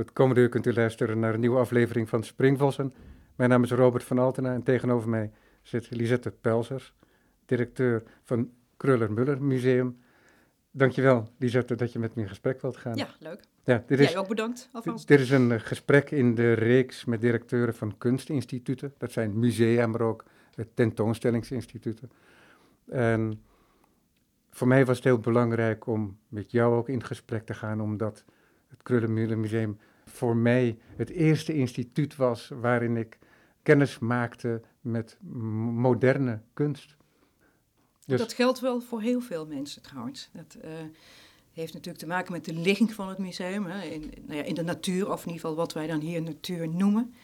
Het komende uur kunt u luisteren naar een nieuwe aflevering van Springvossen. Mijn naam is Robert van Altena en tegenover mij zit Lisette Pelzers, directeur van Kruller-Muller Museum. Dankjewel, Lisette, dat je met me in gesprek wilt gaan. Ja, leuk. Ja, dit is, Jij ook bedankt alvast. Dit is een eh, gesprek in de reeks met directeuren van kunstinstituten. Dat zijn musea, maar ook tentoonstellingsinstituten. En voor mij was het heel belangrijk om met jou ook in gesprek te gaan, omdat het Krullenmüller Museum voor mij het eerste instituut was waarin ik kennis maakte met moderne kunst. Dus dat geldt wel voor heel veel mensen trouwens. Dat uh, heeft natuurlijk te maken met de ligging van het museum, in, nou ja, in de natuur, of in ieder geval wat wij dan hier natuur noemen.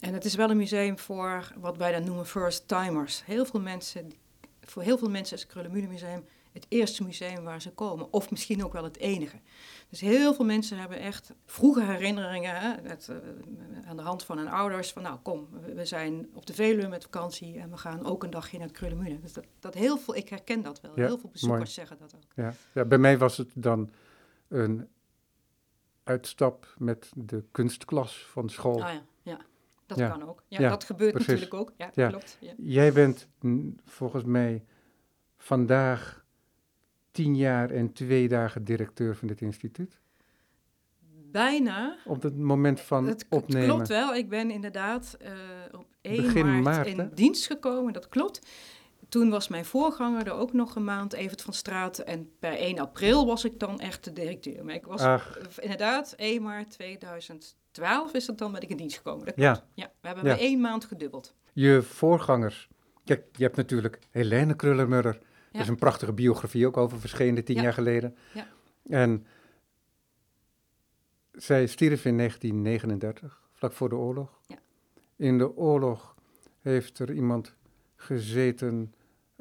En het is wel een museum voor wat wij dan noemen first timers. Heel veel mensen, voor heel veel mensen is het Krullenmüller Museum het eerste museum waar ze komen. Of misschien ook wel het enige. Dus heel veel mensen hebben echt vroege herinneringen hè, het, uh, aan de hand van hun ouders. Van nou kom, we zijn op de Veluwe met vakantie en we gaan ook een dagje naar Krullenmüller. Dus dat, dat heel veel, ik herken dat wel. heel veel bezoekers zeggen dat ook. Ja. ja, bij mij was het dan een uitstap met de kunstklas van school. Ah ja, ja. Dat kan ook. Ja, dat gebeurt natuurlijk ook. Ja, klopt. Jij bent volgens mij vandaag tien jaar en twee dagen directeur van dit instituut? Bijna. Op het moment van het, opnemen. Het klopt wel. Ik ben inderdaad uh, op 1 maart, in dienst gekomen. Dat klopt. Toen was mijn voorganger er ook nog een maand, Evert van Straat. En per 1 april was ik dan echt de directeur. Maar ik was Ach. inderdaad 1 maart 2012 is dat dan ben ik in dienst gekomen. Dat ja. ja. We hebben ja. bij één maand gedubbeld. Je voorgangers. Kijk, je hebt natuurlijk Helene Krullermurrer. Er is een prachtige biografie ook over verschenen tien jaar geleden. Ja. En zij stierf in 1939, vlak voor de oorlog. Ja. In de oorlog heeft er iemand gezeten,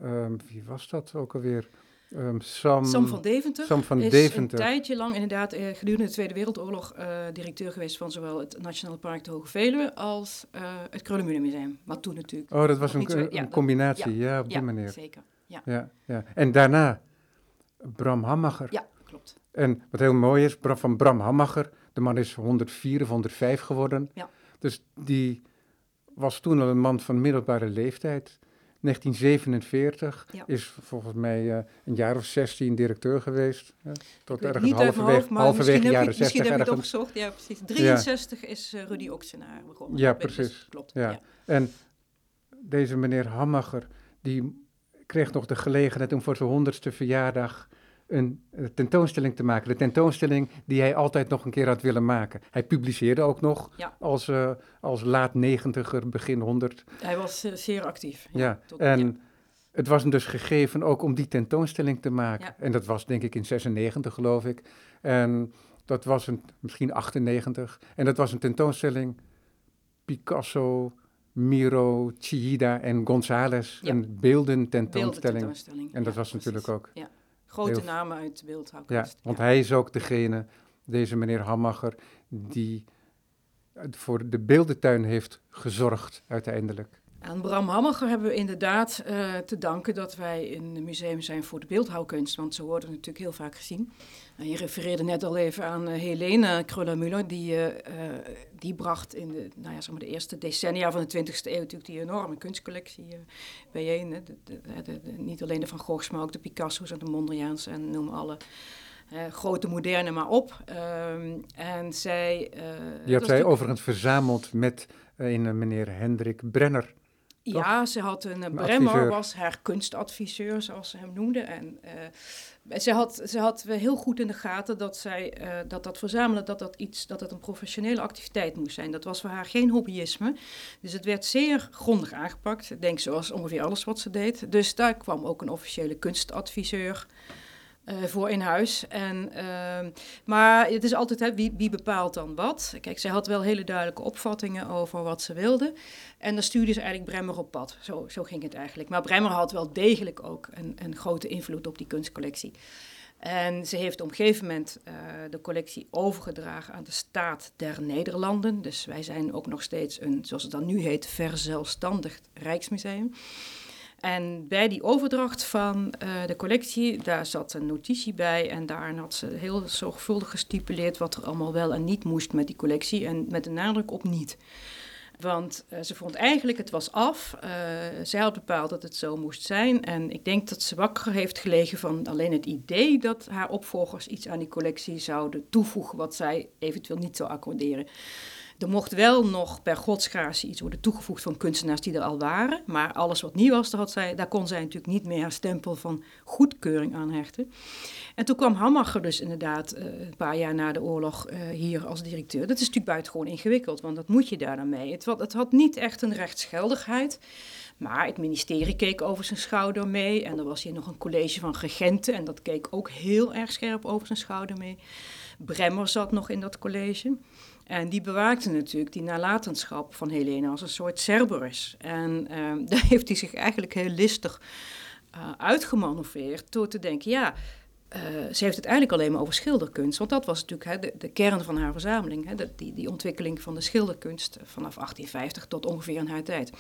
um, wie was dat ook alweer? Um, Sam, Sam, van Deventer Sam van is Deventer. een tijdje lang inderdaad uh, gedurende de Tweede Wereldoorlog uh, directeur geweest van zowel het Nationaal Park de Hoge Veluwe als uh, het Krullenmüller Museum. Wat toen natuurlijk... Oh, dat was een, een, ja, combinatie, ja, op die manier. zeker. Ja. Ja, ja. En daarna Bram Hammacher. Ja, klopt. En wat heel mooi is, van Bram Hammacher, de man is 104 of 105 geworden. Ja. Dus die was toen al een man van middelbare leeftijd. 1947 is volgens mij uh, een jaar of 16 directeur geweest. Ja, tot ergens halverwege, halverwege jaren 60 Misschien heb je het opgezocht, ja precies. 63 ja. is uh, Rudy Oxenaar begonnen. Ja, precies. klopt. Ja. En deze meneer Hammacher, die kreeg nog de gelegenheid om voor zijn honderdste verjaardag een, tentoonstelling te maken. De tentoonstelling die hij altijd nog een keer had willen maken. Hij publiceerde ook nog als, uh, als laat negentiger, begin honderd. Hij was uh, zeer actief. Ja, en het was hem dus gegeven ook om die tentoonstelling te maken. En dat was denk ik in 96 geloof ik. En dat was een, misschien 98. En dat was een tentoonstelling Picasso, Miro, Chihida en González een beelden tentoonstelling. En dat was natuurlijk ook. Ja. Grote namen uit de beeldhouwkunst. Ja, want hij is ook degene, deze meneer Hammacher, die voor de beeldentuin heeft gezorgd uiteindelijk. Aan Bram Hammacher hebben we inderdaad uh, te danken dat wij een museum zijn voor de beeldhouwkunst, want zo worden natuurlijk heel vaak gezien. Uh, je refereerde net al even aan uh, Helene Kruller-Müller, die, die bracht in de, nou ja, zeg maar de eerste decennia van de 20e eeuw natuurlijk die enorme kunstcollectie bijeen. De, de, de, niet alleen de Van Goghs, maar ook de Picasso's en de Mondriaans en noem alle grote moderne maar op. Ehm, en zij... die had zij overigens verzameld met een meneer Hendrik Brenner. Ja, ze had een, Bremmer, was haar kunstadviseur, zoals ze hem noemde. En uh, ze, had, ze had heel goed in de gaten dat zij, uh, dat, dat verzamelen, dat dat, iets, dat dat een professionele activiteit moest zijn. Dat was voor haar geen hobbyisme. Dus het werd zeer grondig aangepakt. Ik denk zoals ongeveer alles wat ze deed. Dus daar kwam ook een officiële kunstadviseur uh, voor in huis. En, uh, maar het is altijd, hè, wie, wie, bepaalt dan wat? Kijk, zij had wel hele duidelijke opvattingen over wat ze wilde. En dan stuurde ze eigenlijk Bremmer op pad. Zo, zo ging het eigenlijk. Maar Bremmer had wel degelijk ook een, een grote invloed op die kunstcollectie. En ze heeft op een gegeven moment uh, de collectie overgedragen aan de staat der Nederlanden. Dus wij zijn ook nog steeds een, zoals het dan nu heet, verzelfstandigd Rijksmuseum. En bij die overdracht van uh, de collectie, daar zat een notitie bij. En daarin had ze heel zorgvuldig gestipuleerd wat er allemaal wel en niet moest met die collectie. En met de nadruk op niet. Want uh, ze vond eigenlijk het was af. Uh, zij had bepaald dat het zo moest zijn. En ik denk dat ze wakker heeft gelegen van alleen het idee dat haar opvolgers iets aan die collectie zouden toevoegen wat zij eventueel niet zou accorderen. Er mocht wel nog per godsgratie iets worden toegevoegd van kunstenaars die er al waren. Maar alles wat nieuw was, daar, had zij, daar kon zij natuurlijk niet meer haar stempel van goedkeuring aan hechten. En toen kwam Hammacher dus inderdaad uh, een paar jaar na de oorlog uh, hier als directeur. Dat is natuurlijk buitengewoon ingewikkeld, want dat moet je daar dan mee. Het, het had niet echt een rechtsgeldigheid. Maar het ministerie keek over zijn schouder mee. En er was hier nog een college van regenten. En dat keek ook heel erg scherp over zijn schouder mee. Bremmer zat nog in dat college. En die bewaakte natuurlijk die nalatenschap van Helena als een soort Cerberus. En uh, daar heeft hij zich eigenlijk heel listig uh, uitgemanoeuvreerd door te denken, ja, uh, ze heeft het eigenlijk alleen maar over schilderkunst. Want dat was natuurlijk hè, de, de, kern van haar verzameling. Hè, die, die ontwikkeling van de schilderkunst vanaf 1850 tot ongeveer in haar tijd.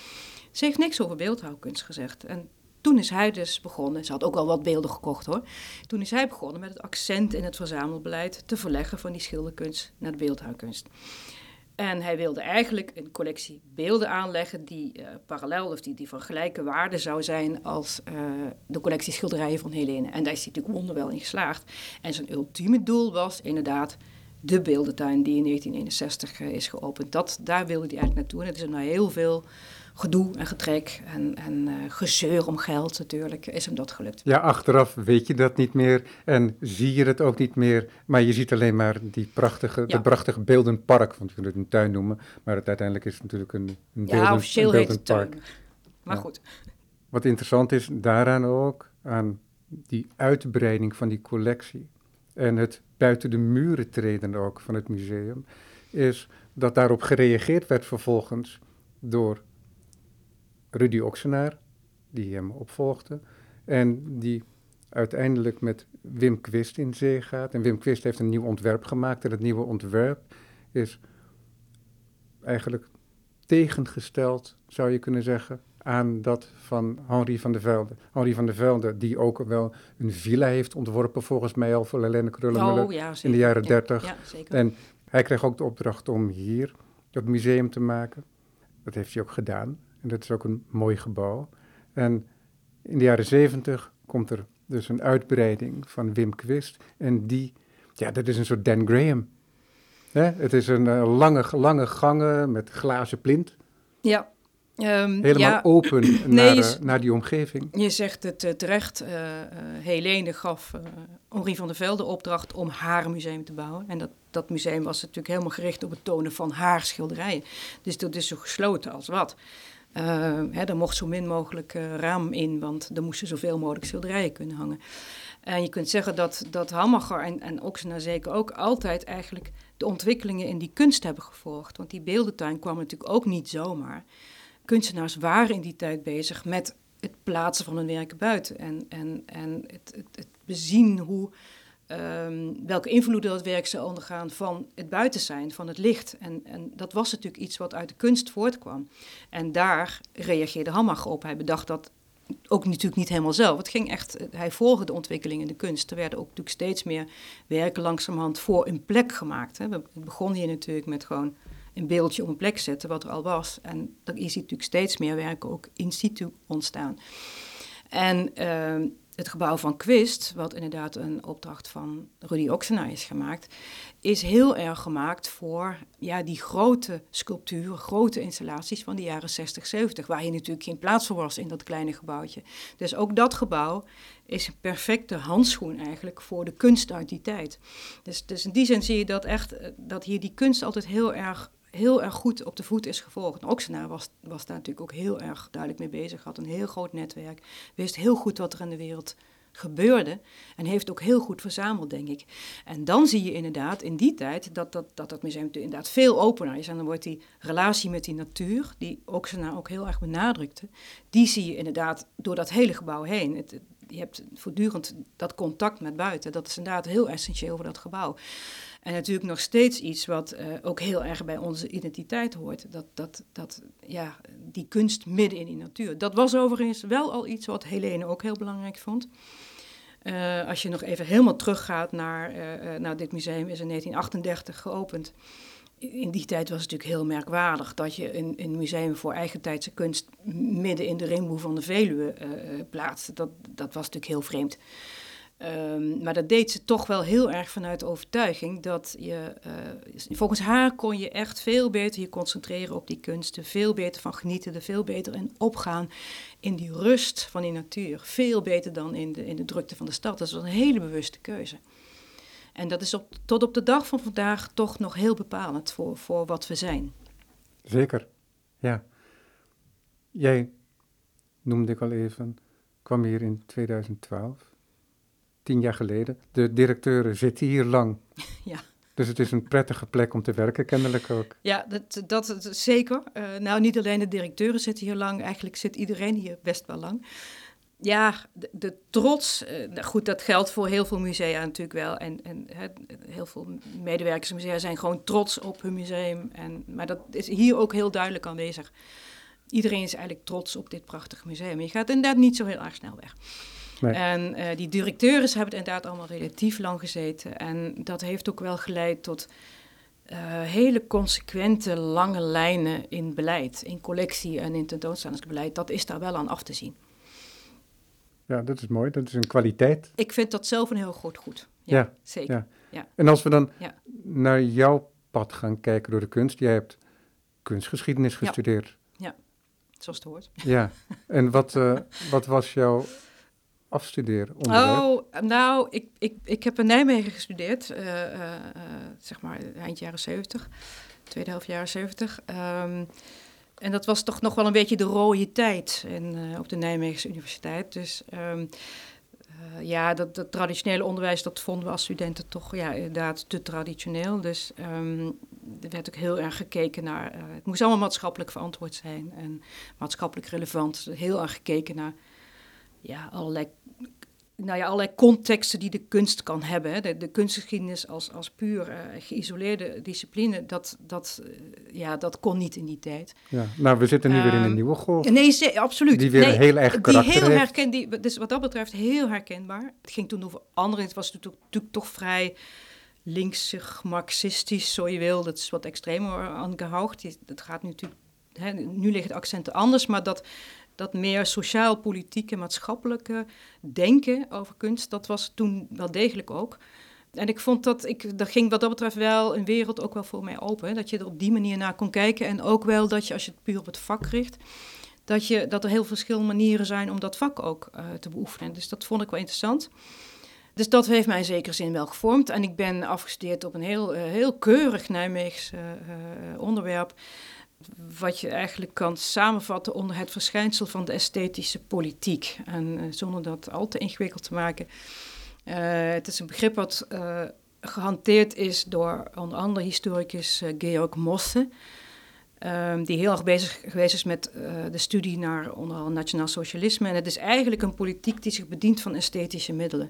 Ze heeft niks over beeldhouwkunst gezegd. En toen is hij dus begonnen, ze had ook al wat beelden gekocht hoor. Toen is hij begonnen met het accent in het verzamelbeleid te verleggen van die schilderkunst naar de beeldhouwkunst. En hij wilde eigenlijk een collectie beelden aanleggen die uh, parallel of die, die van gelijke waarde zou zijn als uh, de collectie schilderijen van Helene. En daar is hij natuurlijk wonderwel in geslaagd. En zijn ultieme doel was inderdaad de beeldentuin die in 1961 uh, eh, is geopend. Dat, daar wilde hij eigenlijk naartoe. En het is er nou heel veel gedoe en getrek en, en uh, gezeur om geld natuurlijk, is hem dat gelukt. Ja, achteraf weet je dat niet meer en zie je het ook niet meer, maar je ziet alleen maar die prachtige, ja. dat prachtige beeldenpark, want we kunnen het een tuin noemen, maar het, uiteindelijk is het natuurlijk een, een, beelden, ja, officieel een beeldenpark. Tuin. Maar ja. goed. Wat interessant is daaraan ook, aan die uitbreiding van die collectie en het buiten de muren treden ook van het museum, is dat daarop gereageerd werd vervolgens door Rudy Oxenaar, die hem opvolgde. En die uiteindelijk met Wim Quist in zee gaat. En Wim Quist heeft een nieuw ontwerp gemaakt. En het nieuwe ontwerp is eigenlijk tegengesteld, zou je kunnen zeggen, aan dat van Henri van der Velde. Henri van der Velde, die ook wel een villa heeft ontworpen, volgens mij al voor Helene Krullenmuller oh, ja, in de jaren dertig. Ja, ja, en hij kreeg ook de opdracht om hier dat museum te maken. Dat heeft hij ook gedaan. En dat is ook een mooi gebouw. En in de jaren zeventig komt er dus een uitbreiding van Wim Quist. En die, ja, dat is een soort Dan Graham. Hè? Het is een uh, lange, lange gangen met glazen plint. Ja. Um, Helemaal ja, open nee, naar, je, uh, naar die omgeving. Je zegt het uh, terecht. Uh, Helene gaf Henri van der Velde opdracht om haar museum te bouwen. En dat, dat museum was natuurlijk helemaal gericht op het tonen van haar schilderijen. Dus dat is zo gesloten als wat. Uh, hè, er mocht zo min mogelijk uh, raam in, want er moesten zoveel mogelijk schilderijen kunnen hangen. En je kunt zeggen dat, dat en, en zeker ook altijd eigenlijk de ontwikkelingen in die kunst hebben gevolgd. Want die beeldentuin kwam natuurlijk ook niet zomaar. Kunstenaars waren in die tijd bezig met het plaatsen van hun werken buiten. En, en, en het, het, het bezien hoe Um, welke invloeden dat werk zou ondergaan van het buiten zijn, van het licht. En, en, dat was natuurlijk iets wat uit de kunst voortkwam. En daar reageerde Hammacher op. Hij bedacht dat ook natuurlijk niet helemaal zelf. Het ging echt, hij volgde de ontwikkeling in de kunst. Er werden ook natuurlijk steeds meer werken langzamerhand voor een plek gemaakt. Hè. We begonnen hier natuurlijk met gewoon een beeldje op een plek zetten, wat er al was. En er is natuurlijk steeds meer werken ook in situ ontstaan. En uh, het gebouw van Quist, wat inderdaad een opdracht van Rudy Oxenaar is gemaakt, is heel erg gemaakt voor ja, die grote sculpturen, grote installaties van de jaren 60, 70, waar hier natuurlijk geen plaats voor was in dat kleine gebouwtje. Dus ook dat gebouw is een perfecte handschoen eigenlijk voor de kunst uit die tijd. Dus, dus in die zin zie je dat echt, eh, dat hier die kunst altijd heel erg heel erg goed op de voet is gevolgd. En was, was daar natuurlijk ook heel erg duidelijk mee bezig. Had een heel groot netwerk. Wist heel goed wat er in de wereld gebeurde. En heeft ook heel goed verzameld, denk ik. En dan zie je inderdaad in die tijd dat dat, dat, dat museum inderdaad veel opener is. En dan wordt die relatie met die natuur, die Oxenaar ook heel erg benadrukte, die zie je inderdaad door dat hele gebouw heen. Je hebt voortdurend dat contact met buiten. Dat is inderdaad heel essentieel voor dat gebouw. En natuurlijk nog steeds iets wat uh, ook heel erg bij onze identiteit hoort. Dat, dat, dat, ja, die kunst midden in die natuur. Dat was overigens wel al iets wat Helene ook heel belangrijk vond. Uh, als je nog even helemaal teruggaat naar, uh, nou, dit museum is in 1938 geopend. In die tijd was het natuurlijk heel merkwaardig dat je een, een museum voor eigentijdse kunst midden in de ringboe van de Veluwe plaatste. Dat, dat was natuurlijk heel vreemd. Um, maar dat deed ze toch wel heel erg vanuit overtuiging dat je, uh, volgens haar kon je echt veel beter je concentreren op die kunsten, veel beter van genieten, er veel beter in opgaan in die rust van die natuur. Veel beter dan in de, in de drukte van de stad. Dat is een hele bewuste keuze. En dat is tot op de dag van vandaag toch nog heel bepalend voor, voor wat we zijn. Zeker, ja. Jij noemde ik al even, kwam hier in 2012 tien jaar geleden. De directeuren zitten hier lang. Ja. Dus het is een prettige plek om te werken, kennelijk ook. Ja, dat, dat, zeker. Uh, nou, niet alleen de directeuren zitten hier lang, eigenlijk zit iedereen hier best wel lang. Ja, de, de trots, uh, goed, dat geldt voor heel veel musea natuurlijk wel. En, en heel veel medewerkers musea zijn gewoon trots op hun museum. En, maar dat is hier ook heel duidelijk aanwezig. Iedereen is eigenlijk trots op dit prachtige museum. Je gaat inderdaad niet zo heel erg snel weg. En uh, die directeuren hebben inderdaad allemaal relatief lang gezeten. En dat heeft ook wel geleid tot uh, hele consequente lange lijnen in beleid, in collectie en in tentoonstellingsbeleid. Dat is daar wel aan af te zien. Ja, dat is mooi. Dat is een kwaliteit. Ik vind dat zelf een heel groot goed. Ja, ja zeker. Ja. ja. En als we dan naar jouw pad gaan kijken door de kunst. Jij hebt kunstgeschiedenis gestudeerd. Ja, zoals het hoort. Ja, en wat, uh, wat was jouw afstuderen? Oh, nou, ik, ik, ik heb in Nijmegen gestudeerd, uh, uh, zeg maar eind jaren 70, tweede helft jaren 70. Um, ehm, en dat was toch nog wel een beetje de rode tijd in, op de Nijmeegse Universiteit. Dus um, ja, dat, traditionele onderwijs, dat vonden we als studenten toch ja, inderdaad te traditioneel. Dus um, er werd ook heel erg gekeken naar, het moest allemaal maatschappelijk verantwoord zijn en maatschappelijk relevant. Heel erg gekeken naar ja, allerlei, nou ja, allerlei contexten die de kunst kan hebben. De, de kunstgeschiedenis als, als puur uh, geïsoleerde discipline, dat, dat, uh, ja, dat kon niet in die tijd. Ja, nou, we zitten nu weer in een ehm, nieuwe golf. Nee, absoluut. Die weer heel erg karakter Die heel herken, die, dus wat dat betreft heel herkenbaar. Het ging toen over anderen. Het was natuurlijk, natuurlijk toch vrij linksig, marxistisch, zo je wil. Dat is wat extremer aangehoogd. Het gaat nu natuurlijk... Hè, nu liggen de accenten anders, maar dat dat meer sociaal-politieke, maatschappelijke denken over kunst, dat was toen wel degelijk ook. En ik vond dat, ik, dat ging wat dat betreft wel een wereld ook wel voor mij open. Dat je er op die manier naar kon kijken. En ook wel dat je, als je het puur op het vak richt, dat, je, dat er heel verschillende manieren zijn om dat vak ook uh, te beoefenen. Dus dat vond ik wel interessant. Dus dat heeft mij in zekere zin wel gevormd. En ik ben afgestudeerd op een heel, uh, heel keurig Nijmeegs onderwerp wat je eigenlijk kan samenvatten onder het verschijnsel van de esthetische politiek. En uh, zonder dat al te ingewikkeld te maken. Uh, het is een begrip wat uh, gehanteerd is door onder andere historicus Georg Mosse. Um, die heel erg bezig geweest is met de studie naar onder andere nationaal socialisme. En het is eigenlijk een politiek die zich bedient van esthetische middelen.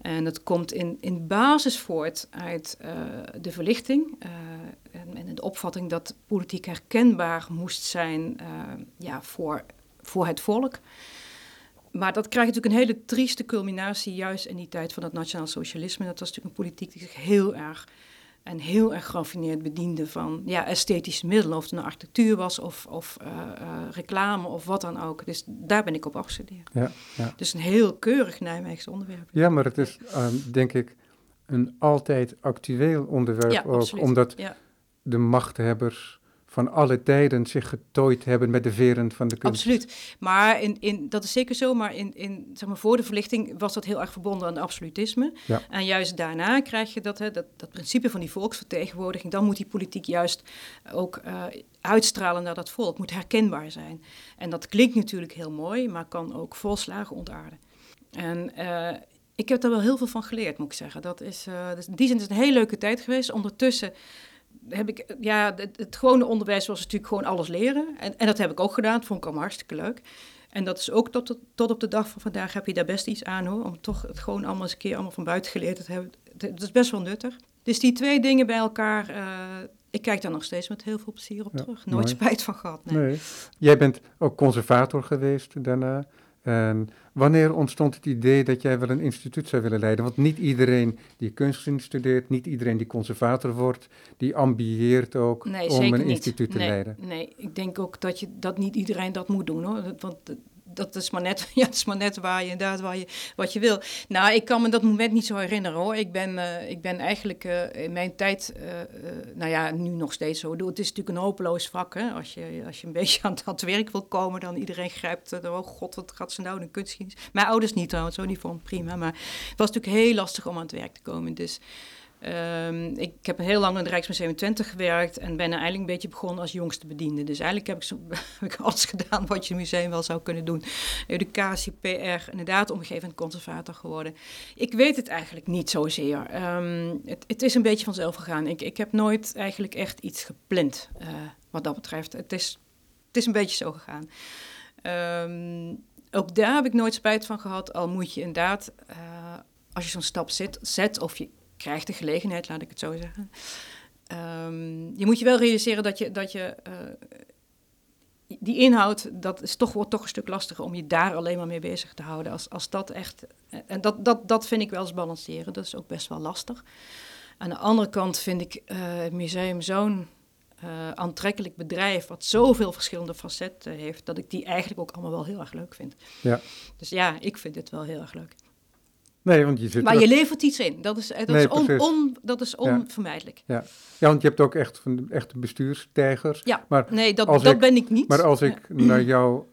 En dat komt in, in basis voort uit uh, de verlichting uh, en, en, de opvatting dat politiek herkenbaar moest zijn ja, voor, voor het volk. Maar dat krijgt natuurlijk een hele trieste culminatie juist in die tijd van het nationaal socialisme. Dat was natuurlijk een politiek die zich heel erg en heel erg geraffineerd bediende van ja, esthetische middelen. Of het nou architectuur was of, of uh, uh, reclame of wat dan ook. Dus daar ben ik op afgestudeerd. Ja, ja. Dus een heel keurig Nijmeegse onderwerp. Ja, maar het is uh, denk ik een altijd actueel onderwerp ja, ook. Absoluut. Omdat de machthebbers van alle tijden zich getooid hebben met de veren van de kunst. Absoluut. Maar in, in, dat is zeker zo, maar, in, in, zeg maar voor de verlichting was dat heel erg verbonden aan absolutisme. Ja. En juist daarna krijg je dat, hè, dat, dat principe van die volksvertegenwoordiging. Dan moet die politiek juist ook uh, uitstralen naar dat volk, moet herkenbaar zijn. En dat klinkt natuurlijk heel mooi, maar kan ook volslagen ontaarden. En uh, ik heb daar wel heel veel van geleerd, moet ik zeggen. Dat is, uh, dus in die zin is het een hele leuke tijd geweest. Ondertussen heb ik, ja, het, het gewone onderwijs was natuurlijk gewoon alles leren. En, en dat heb ik ook gedaan, dat vond ik allemaal hartstikke leuk. En dat is ook tot, tot op de dag van vandaag heb je daar best iets aan hoor. Om toch het gewoon allemaal eens een keer allemaal van buiten geleerd te hebben. Dat is best wel nuttig. Dus die twee dingen bij elkaar, uh, ik kijk daar nog steeds met heel veel plezier op terug. Nooit spijt van gehad. Nee. nee. Jij bent ook conservator geweest daarna. En wanneer ontstond het idee dat jij wel een instituut zou willen leiden? Want niet iedereen die kunstgeschiedenis studeert, niet iedereen die conservator wordt, die ambieert ook om een instituut te leiden. Nee, ik denk ook dat, je, dat niet iedereen dat moet doen hoor. Want dat is maar net, ja, het is maar net waar je inderdaad waar je, wat je wil. Nou, ik kan me dat moment niet zo herinneren hoor. Ik ben, uh, ik ben eigenlijk uh, in mijn tijd, uh, nou ja, nu nog steeds zo. Het is natuurlijk een hopeloos vak. Hè? Als, je, als je een beetje aan het werk wilt komen, dan iedereen grijpt. oh god, wat gaat ze nou een kunstgeschiedenis? Mijn ouders niet trouwens, zo niet vond prima. Maar het was natuurlijk heel lastig om aan het werk te komen. Dus Um, ik heb heel lang in het Rijksmuseum Twente gewerkt en ben eigenlijk een beetje begonnen als jongste bediende. Dus eigenlijk heb ik, zo, ik alles gedaan wat je museum wel zou kunnen doen. Educatie, PR, inderdaad omgevend conservator geworden. Ik weet het eigenlijk niet zozeer. Um, het, het, is een beetje vanzelf gegaan. Ik, ik heb nooit eigenlijk echt iets gepland uh, wat dat betreft. Het is, het is een beetje zo gegaan. Um, ook daar heb ik nooit spijt van gehad, al moet je inderdaad, uh, als je zo'n stap zet of je krijgt de gelegenheid, laat ik het zo zeggen. Um, je moet je wel realiseren dat je, dat je uh, die inhoud, dat is toch, wordt toch een stuk lastiger om je daar alleen maar mee bezig te houden. Als, als dat echt, en dat, dat, dat vind ik wel eens balanceren, dat is ook best wel lastig. Aan de andere kant vind ik uh, het museum zo'n uh, aantrekkelijk bedrijf, wat zoveel verschillende facetten heeft, dat ik die eigenlijk ook allemaal wel heel erg leuk vind. Ja. Dus ja, ik vind het wel heel erg leuk. Nee, want je zit maar je levert iets in. Dat is, dat is, on, on, dat is onvermijdelijk. Ja. ja. want je hebt ook echt, van, echt bestuurstijgers. Ja, maar nee, dat, dat ben ik niet. Maar als ik naar jou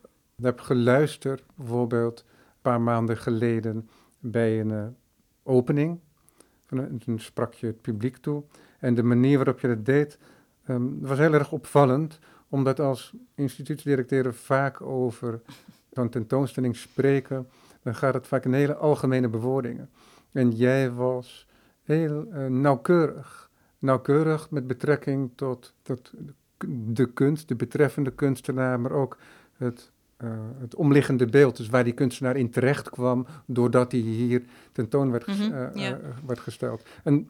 heb geluisterd, bijvoorbeeld een paar maanden geleden bij een uh, opening, toen sprak je het publiek toe. En de manier waarop je dat deed, um, was heel erg opvallend, omdat als instituutsdirecteuren vaak over zo'n tentoonstelling spreken dan gaat het vaak in hele algemene bewoordingen. En jij was heel uh, nauwkeurig. Nauwkeurig met betrekking tot, tot de kunst, de betreffende kunstenaar, maar ook het, uh, het omliggende beeld. Dus waar die kunstenaar in terecht kwam, doordat hij hier tentoon werd, mm -hmm, werd gesteld. En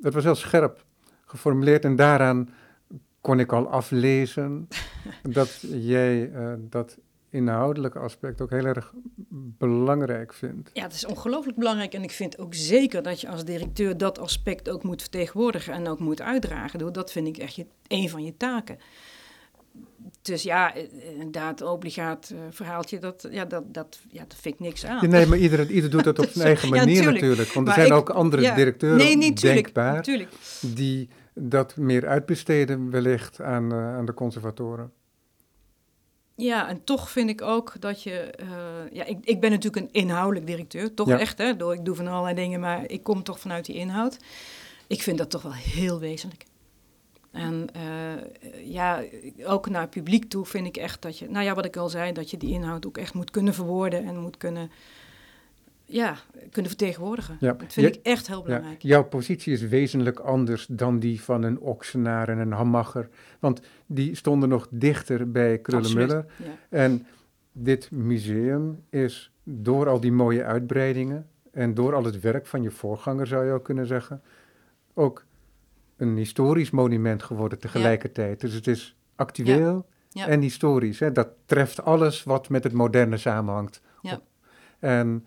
dat was heel scherp geformuleerd en daaraan kon ik al aflezen dat jij dat inhoudelijke aspect ook heel erg belangrijk vindt. Ja, het is ongelooflijk belangrijk en ik vind ook zeker dat je als directeur dat aspect ook moet vertegenwoordigen en ook moet uitdragen. Dat vind ik echt je, een van je taken. Dus ja, inderdaad, obligaat uh, verhaaltje, dat, ja, dat, dat, ja, dat vind ik niks aan. nee, maar ieder, ieder doet dat op zijn eigen manier natuurlijk. Want er zijn ook andere directeuren nee, nee, denkbaar die dat meer uitbesteden wellicht aan, uh, aan de conservatoren. Ja, en toch vind ik ook dat je. Uh, ja, ik, ik ben natuurlijk een inhoudelijk directeur, toch echt, hè? Door, ik doe van allerlei dingen, maar ik kom toch vanuit die inhoud. Ik vind dat toch wel heel wezenlijk. En uh, ja, ook naar het publiek toe vind ik echt dat je, nou ja, wat ik al zei, dat je die inhoud ook echt moet kunnen verwoorden en moet kunnen ja, kunnen vertegenwoordigen. Ja. Dat vind ik echt heel belangrijk. Ja. Jouw positie is wezenlijk anders dan die van een Oksenaar en een Hammacher. Want die stonden nog dichter bij Krullenmuller. En dit museum is door al die mooie uitbreidingen en door al het werk van je voorganger, zou je ook kunnen zeggen, ook een historisch monument geworden tegelijkertijd. Dus het is actueel en historisch. Hè? Dat treft alles wat met het moderne samenhangt. Ja. En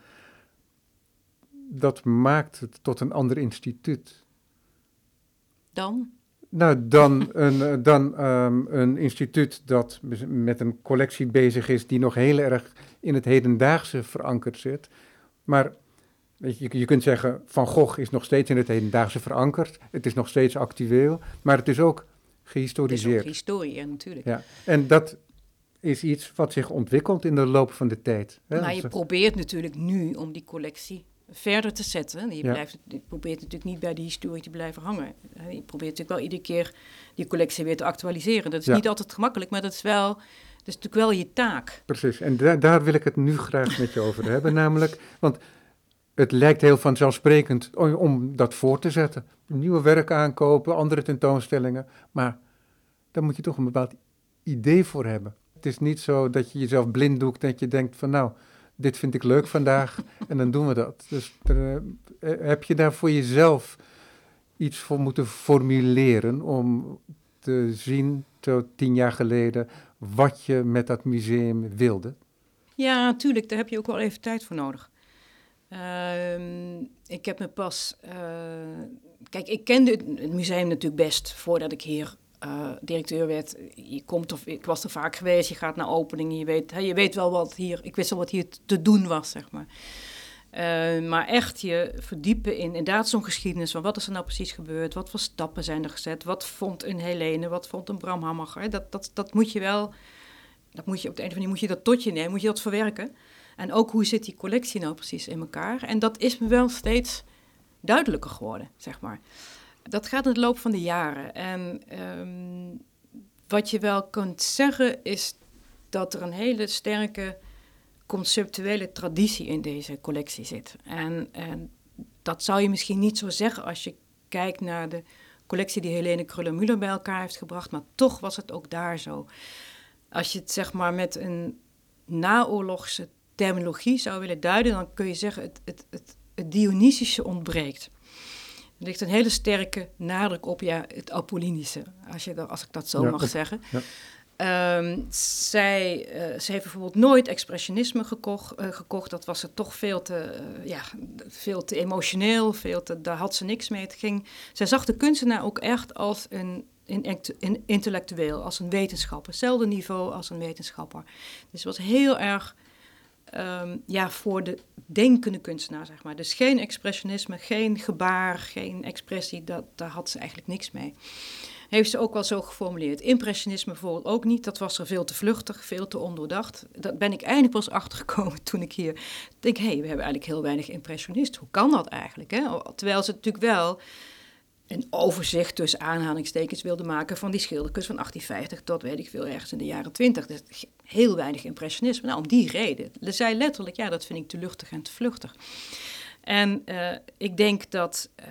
dat maakt het tot een ander instituut. Dan? Nou, dan een, eh, dan, um, een instituut dat met een collectie bezig is die nog heel erg in het hedendaagse verankerd zit. Maar weet je, je kunt zeggen, Van Gogh is nog steeds in het hedendaagse verankerd. Het is nog steeds actueel, maar het is ook gehistoriseerd. Het is ook historie, natuurlijk. Ja. En dat is iets wat zich ontwikkelt in de loop van de tijd. Hè? Maar je probeert natuurlijk nu om die collectie verder te zetten. Je, blijft, je probeert natuurlijk niet bij die historie te blijven hangen. Je probeert natuurlijk wel iedere keer die collectie weer te actualiseren. Dat is niet altijd gemakkelijk, maar dat is wel... Dat is natuurlijk wel je taak. Precies, en daar, daar wil ik het nu graag met je over hebben. Namelijk, want het lijkt heel vanzelfsprekend om, dat voor te zetten. Nieuwe werk aankopen, andere tentoonstellingen. Maar daar moet je toch een bepaald idee voor hebben. Het is niet zo dat je jezelf blind doet dat je denkt van nou, dit vind ik leuk vandaag en dan doen we dat. Dus er, eh, heb je daar voor jezelf iets voor moeten formuleren om te zien, tot tien jaar geleden, wat je met dat museum wilde? Ja, natuurlijk, daar heb je ook wel even tijd voor nodig. Ehm, ik heb me pas. Uh, kijk, ik kende het museum natuurlijk best voordat ik hier uh, directeur werd. Je komt of ik was er vaak geweest, je gaat naar openingen, je weet, je weet wel wat hier. Ik wist al wat hier te doen was, zeg maar. Uh, maar echt je verdiepen in inderdaad zo'n geschiedenis van wat is er nou precies gebeurd, wat voor stappen zijn er gezet, wat vond een Helene, wat vond een Bram Hammacher. Dat, dat, dat moet je wel, dat moet je op de een of andere manier moet je dat tot je nemen, moet je dat verwerken. En ook hoe zit die collectie nou precies in elkaar? En dat is me wel steeds duidelijker geworden, zeg maar. Dat gaat in het loop van de jaren. En um, wat je wel kunt zeggen is dat er een hele sterke conceptuele traditie in deze collectie zit. En, en dat zou je misschien niet zo zeggen als je kijkt naar de collectie die Helene Kruller-Müller bij elkaar heeft gebracht, maar toch was het ook daar zo. Als je het zeg maar met een naoorlogse terminologie zou willen duiden, dan kun je zeggen het, het, het, het Dionysische ontbreekt. Er ligt een hele sterke nadruk op ja, het Apollinische, als, je als ik dat zo mag zeggen. Ja. Um, zij, uh, ze heeft bijvoorbeeld nooit expressionisme gekocht, uh, gekocht. Dat was er toch veel te, uh, ja, veel te emotioneel, veel te, daar had ze niks mee. Het ging, zij zag de kunstenaar ook echt als een, een, een intellectueel, als een wetenschapper. Hetzelfde niveau als een wetenschapper. Dus het was heel erg um, ja, voor de denkende kunstenaar, zeg maar. Dus geen expressionisme, geen gebaar, geen expressie, dat, daar had ze eigenlijk niks mee. Heeft ze ook wel zo geformuleerd. Impressionisme bijvoorbeeld ook niet, dat was er veel te vluchtig, veel te ondoordacht. Dat ben ik eindelijk pas achtergekomen toen ik hier denk, hé, hey, we hebben eigenlijk heel weinig impressionist. Hoe kan dat eigenlijk? Hè? Terwijl ze natuurlijk wel een overzicht tussen aanhalingstekens wilde maken van die schilderkunst van 1850 tot weet ik veel ergens in de jaren 20. Dus heel weinig impressionisme. Nou, om die reden. Ze zei letterlijk, ja, dat vind ik te luchtig en te vluchtig. En uh, ik denk dat uh,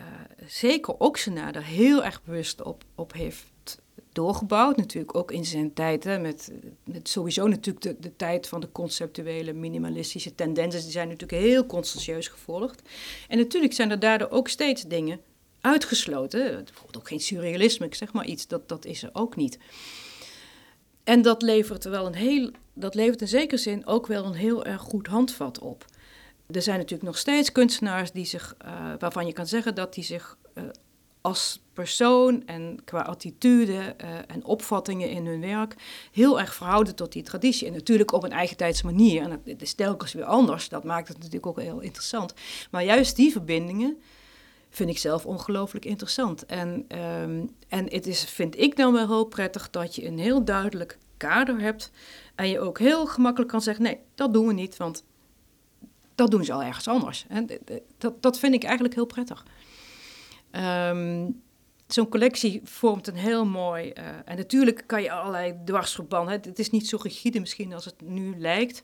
zeker Oxena er heel erg bewust op, op heeft doorgebouwd. Natuurlijk ook in zijn tijd, hè, met, met sowieso natuurlijk de, de tijd van de conceptuele minimalistische tendensen. Die zijn natuurlijk heel conscientieus gevolgd. En natuurlijk zijn er daardoor ook steeds dingen uitgesloten. Bijvoorbeeld ook geen surrealisme, ik zeg maar iets, dat, dat is er ook niet. En dat levert wel een heel, dat levert in zekere zin ook wel een heel erg goed handvat op. Er zijn natuurlijk nog steeds kunstenaars die zich, uh, waarvan je kan zeggen dat die zich uh, als persoon en qua attitude uh, en opvattingen in hun werk heel erg verhouden tot die traditie. En natuurlijk op een eigen tijds manier. En dat is telkens weer anders. Dat maakt het natuurlijk ook heel interessant. Maar juist die verbindingen vind ik zelf ongelooflijk interessant. En, um, en het is, vind ik dan wel heel prettig dat je een heel duidelijk kader hebt. En je ook heel gemakkelijk kan zeggen: nee, dat doen we niet, want dat doen ze al ergens anders. En dat, dat vind ik eigenlijk heel prettig. Um, Zo'n collectie vormt een heel mooi. Uh, en natuurlijk kan je allerlei dwarsverbanden. Het, het is niet zo rigide misschien als het nu lijkt.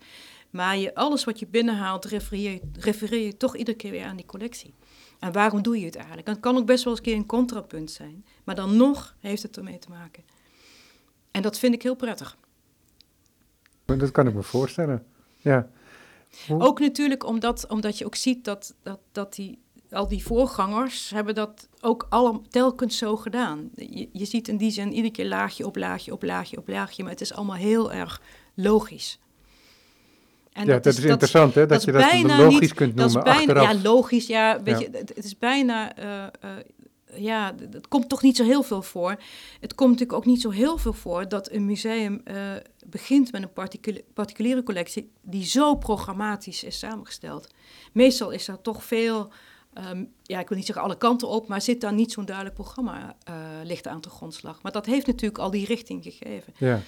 Maar je, alles wat je binnenhaalt, refereer, refereer je toch iedere keer weer aan die collectie. En waarom doe je het eigenlijk? En het kan ook best wel eens een keer een contrapunt zijn. Maar dan nog heeft het ermee te maken. En dat vind ik heel prettig. Dat kan ik me voorstellen. Ja. Ook natuurlijk omdat, omdat je ook ziet dat, dat, dat die, al die voorgangers hebben dat ook alle, telkens zo gedaan. Je, je ziet in die zin iedere keer laagje op laagje op laagje op laagje, maar het is allemaal heel erg logisch. En ja, dat, is, interessant, hè? Dat, je dat logisch kunt noemen dat is bijna, achteraf. Ja, logisch, ja. Weet Je, het, is bijna... Uh, uh, ja, het komt toch niet zo heel veel voor. Het komt natuurlijk ook niet zo heel veel voor dat een museum uh, begint met een particuliere, particuliere collectie die zo programmatisch is samengesteld. Meestal is er toch veel, um, ja, ik wil niet zeggen alle kanten op, maar zit daar niet zo'n duidelijk programma ligt aan de grondslag. Maar dat heeft natuurlijk al die richting gegeven. Ja.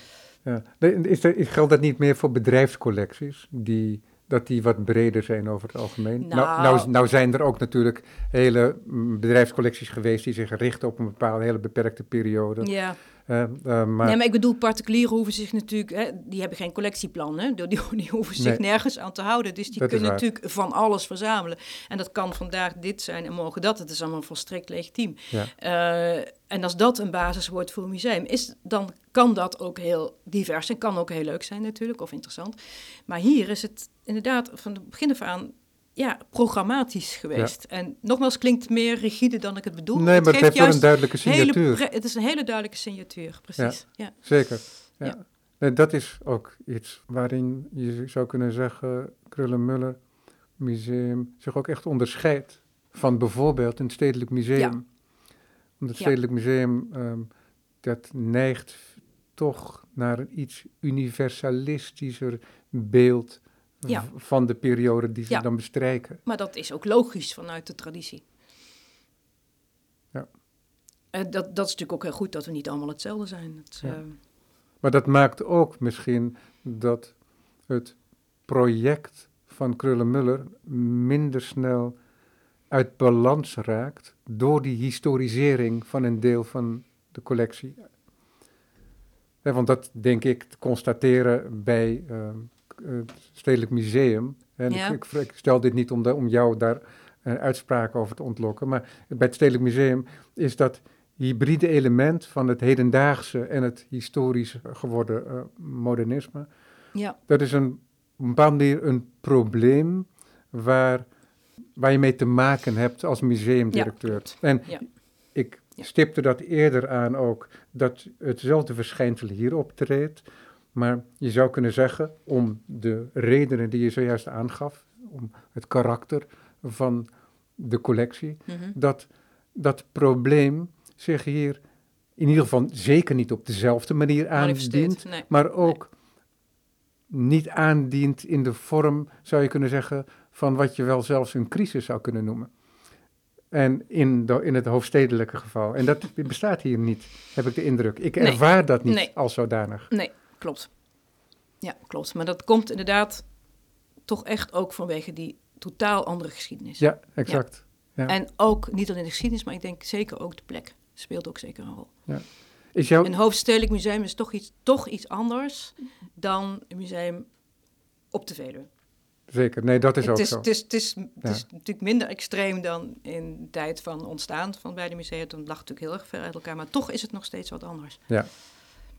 Ja. Is er, geldt dat niet meer voor bedrijfscollecties? Die, dat die wat breder zijn over het algemeen? Nou, nou, nou, nou zijn er ook natuurlijk hele mm, bedrijfscollecties geweest die zich richten op een bepaalde hele beperkte periode. Ja. Maar... Nee, maar ik bedoel, particulieren hoeven zich natuurlijk... Hè, die hebben geen collectieplan, hè? Die, die hoeven zich nergens aan te houden. Dus die kunnen natuurlijk van alles verzamelen. En dat kan vandaag dit zijn en morgen dat. Het is allemaal volstrekt legitiem. Ja. en als dat een basis wordt voor een museum, is, dan kan dat ook heel divers en kan ook heel leuk zijn natuurlijk, of interessant. Maar hier is het inderdaad van het begin af aan ja, programmatisch geweest. En nogmaals, klinkt meer rigide dan ik het bedoel. Nee, maar het, heeft wel een duidelijke signatuur. het is een hele duidelijke signatuur, precies. Ja, Zeker. Ja. Nee, dat is ook iets waarin je zou kunnen zeggen, Krullenmuller Museum zich ook echt onderscheidt van bijvoorbeeld een stedelijk museum. Omdat het stedelijk museum, ehm, dat neigt toch naar een iets universalistischer beeld van de periode die ze dan bestrijken. Maar dat is ook logisch vanuit de traditie. Ja. Uh, dat, dat is natuurlijk ook heel goed dat we niet allemaal hetzelfde zijn. Het, uh... Maar dat maakt ook misschien dat het project van Krullenmuller minder snel uit balans raakt door die historisering van een deel van de collectie. want dat denk ik te constateren bij ehm, het Stedelijk Museum. En ik, ik, stel dit niet om, om jou daar uh, uitspraken over te ontlokken, maar bij het Stedelijk Museum is dat hybride element van het hedendaagse en het historisch geworden uh, modernisme. Ja. Dat is een, op een bepaalde manier een probleem waar, waar je mee te maken hebt als museumdirecteur. Ja, en ik stipte dat eerder aan ook, dat hetzelfde verschijnsel hier optreedt. Maar je zou kunnen zeggen, om de redenen die je zojuist aangaf, om het karakter van de collectie, mhm. dat dat probleem zich hier in ieder geval zeker niet op dezelfde manier aandient, maar ook niet aandient in de vorm, zou je kunnen zeggen, van wat je wel zelfs een crisis zou kunnen noemen. En in, de, in het hoofdstedelijke geval. En dat bestaat hier niet, heb ik de indruk. Ik ervaar dat niet als zodanig. Nee, klopt. Ja, klopt. Maar dat komt inderdaad toch echt ook vanwege die totaal andere geschiedenis. Ja, exact. Ja. En ook niet alleen de geschiedenis, maar ik denk zeker ook de plek speelt ook zeker een rol. Ja. Is jouw... Een hoofdstedelijk museum is toch iets, toch iets anders dan een museum op de Veluwe. Zeker, nee, dat is ook zo. Het is, het, is, het is natuurlijk minder extreem dan in de tijd van ontstaan van beide musea. Toen lag het natuurlijk heel erg ver uit elkaar, maar toch is het nog steeds wat anders. Ja,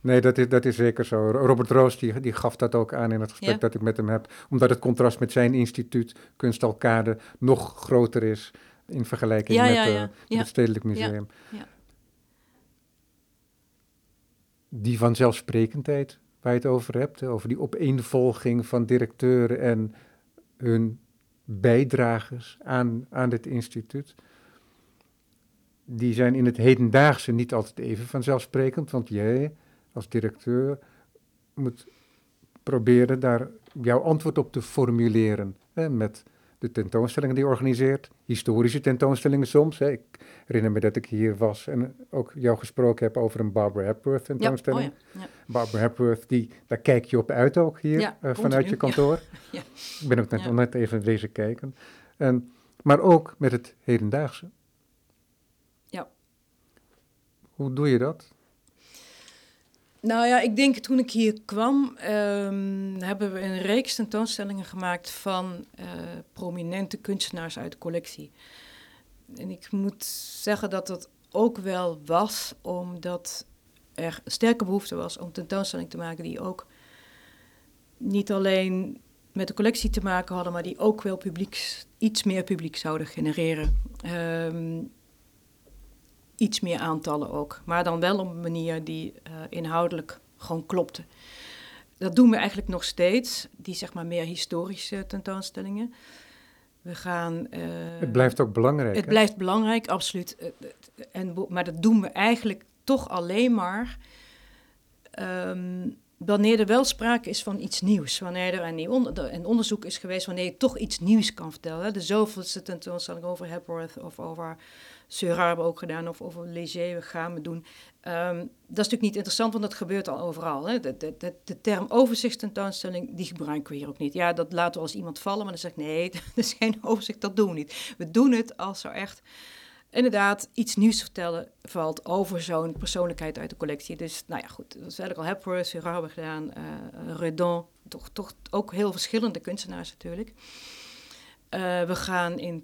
Nee, dat is, dat is zeker zo. Robert Roos die, die gaf dat ook aan in het gesprek dat ik met hem heb. Omdat het contrast met zijn instituut, Kunstalkade, nog groter is in vergelijking met, uh, het Stedelijk Museum. Die vanzelfsprekendheid waar je het over hebt, over die opeenvolging van directeuren en hun bijdragers aan, aan dit instituut die zijn in het hedendaagse niet altijd even vanzelfsprekend, want jij als directeur moet proberen daar jouw antwoord op te formuleren. Hè, met de tentoonstellingen die je organiseert, historische tentoonstellingen soms. Hè. Ik herinner me dat ik hier was en ook jou gesproken heb over een Barbara Hepworth tentoonstelling. Ja, oh ja, Barbara Hepworth, die, daar kijk je op uit ook hier uh, vanuit je kantoor. Ik ben ook net, net even wezen kijken. En, maar ook met het hedendaagse. Ja. Hoe doe je dat? Nou ja, ik denk toen ik hier kwam, um, hebben we een reeks tentoonstellingen gemaakt van uh, prominente kunstenaars uit de collectie. En ik moet zeggen dat dat ook wel was, omdat er sterke behoefte was om tentoonstellingen te maken die ook niet alleen met de collectie te maken hadden, maar die ook wel publiek, iets meer publiek zouden genereren. Um, iets meer aantallen ook. Maar dan wel op een manier die uh, inhoudelijk gewoon klopte. Dat doen we eigenlijk nog steeds, die zeg maar meer historische tentoonstellingen. We gaan. Uh, het blijft ook belangrijk. Het blijft belangrijk, absoluut. Eh, en, maar dat doen we eigenlijk toch alleen maar. Um, wanneer er wel sprake is van iets nieuws, wanneer er een, een onderzoek is geweest, wanneer je toch iets nieuws kan vertellen. De zoveelste tentoonstelling over Hepworth of over Seurat hebben ook gedaan, of over Léger gaan we doen. Um, dat is natuurlijk niet interessant, want dat gebeurt al overal. Hè? De, de, de, de term overzichtstentoonstelling, die gebruiken we hier ook niet. Ja, dat laten we als iemand vallen, maar dan zeg ik nee, dat is geen overzicht, dat doen we niet. We doen het als er echt inderdaad iets nieuws vertellen valt over zo'n persoonlijkheid uit de collectie. Dus nou ja, goed, dat is eigenlijk al Hepworth, Seurat hebben gedaan, uh, Redon, toch, toch ook heel verschillende kunstenaars natuurlijk. Uh, we gaan in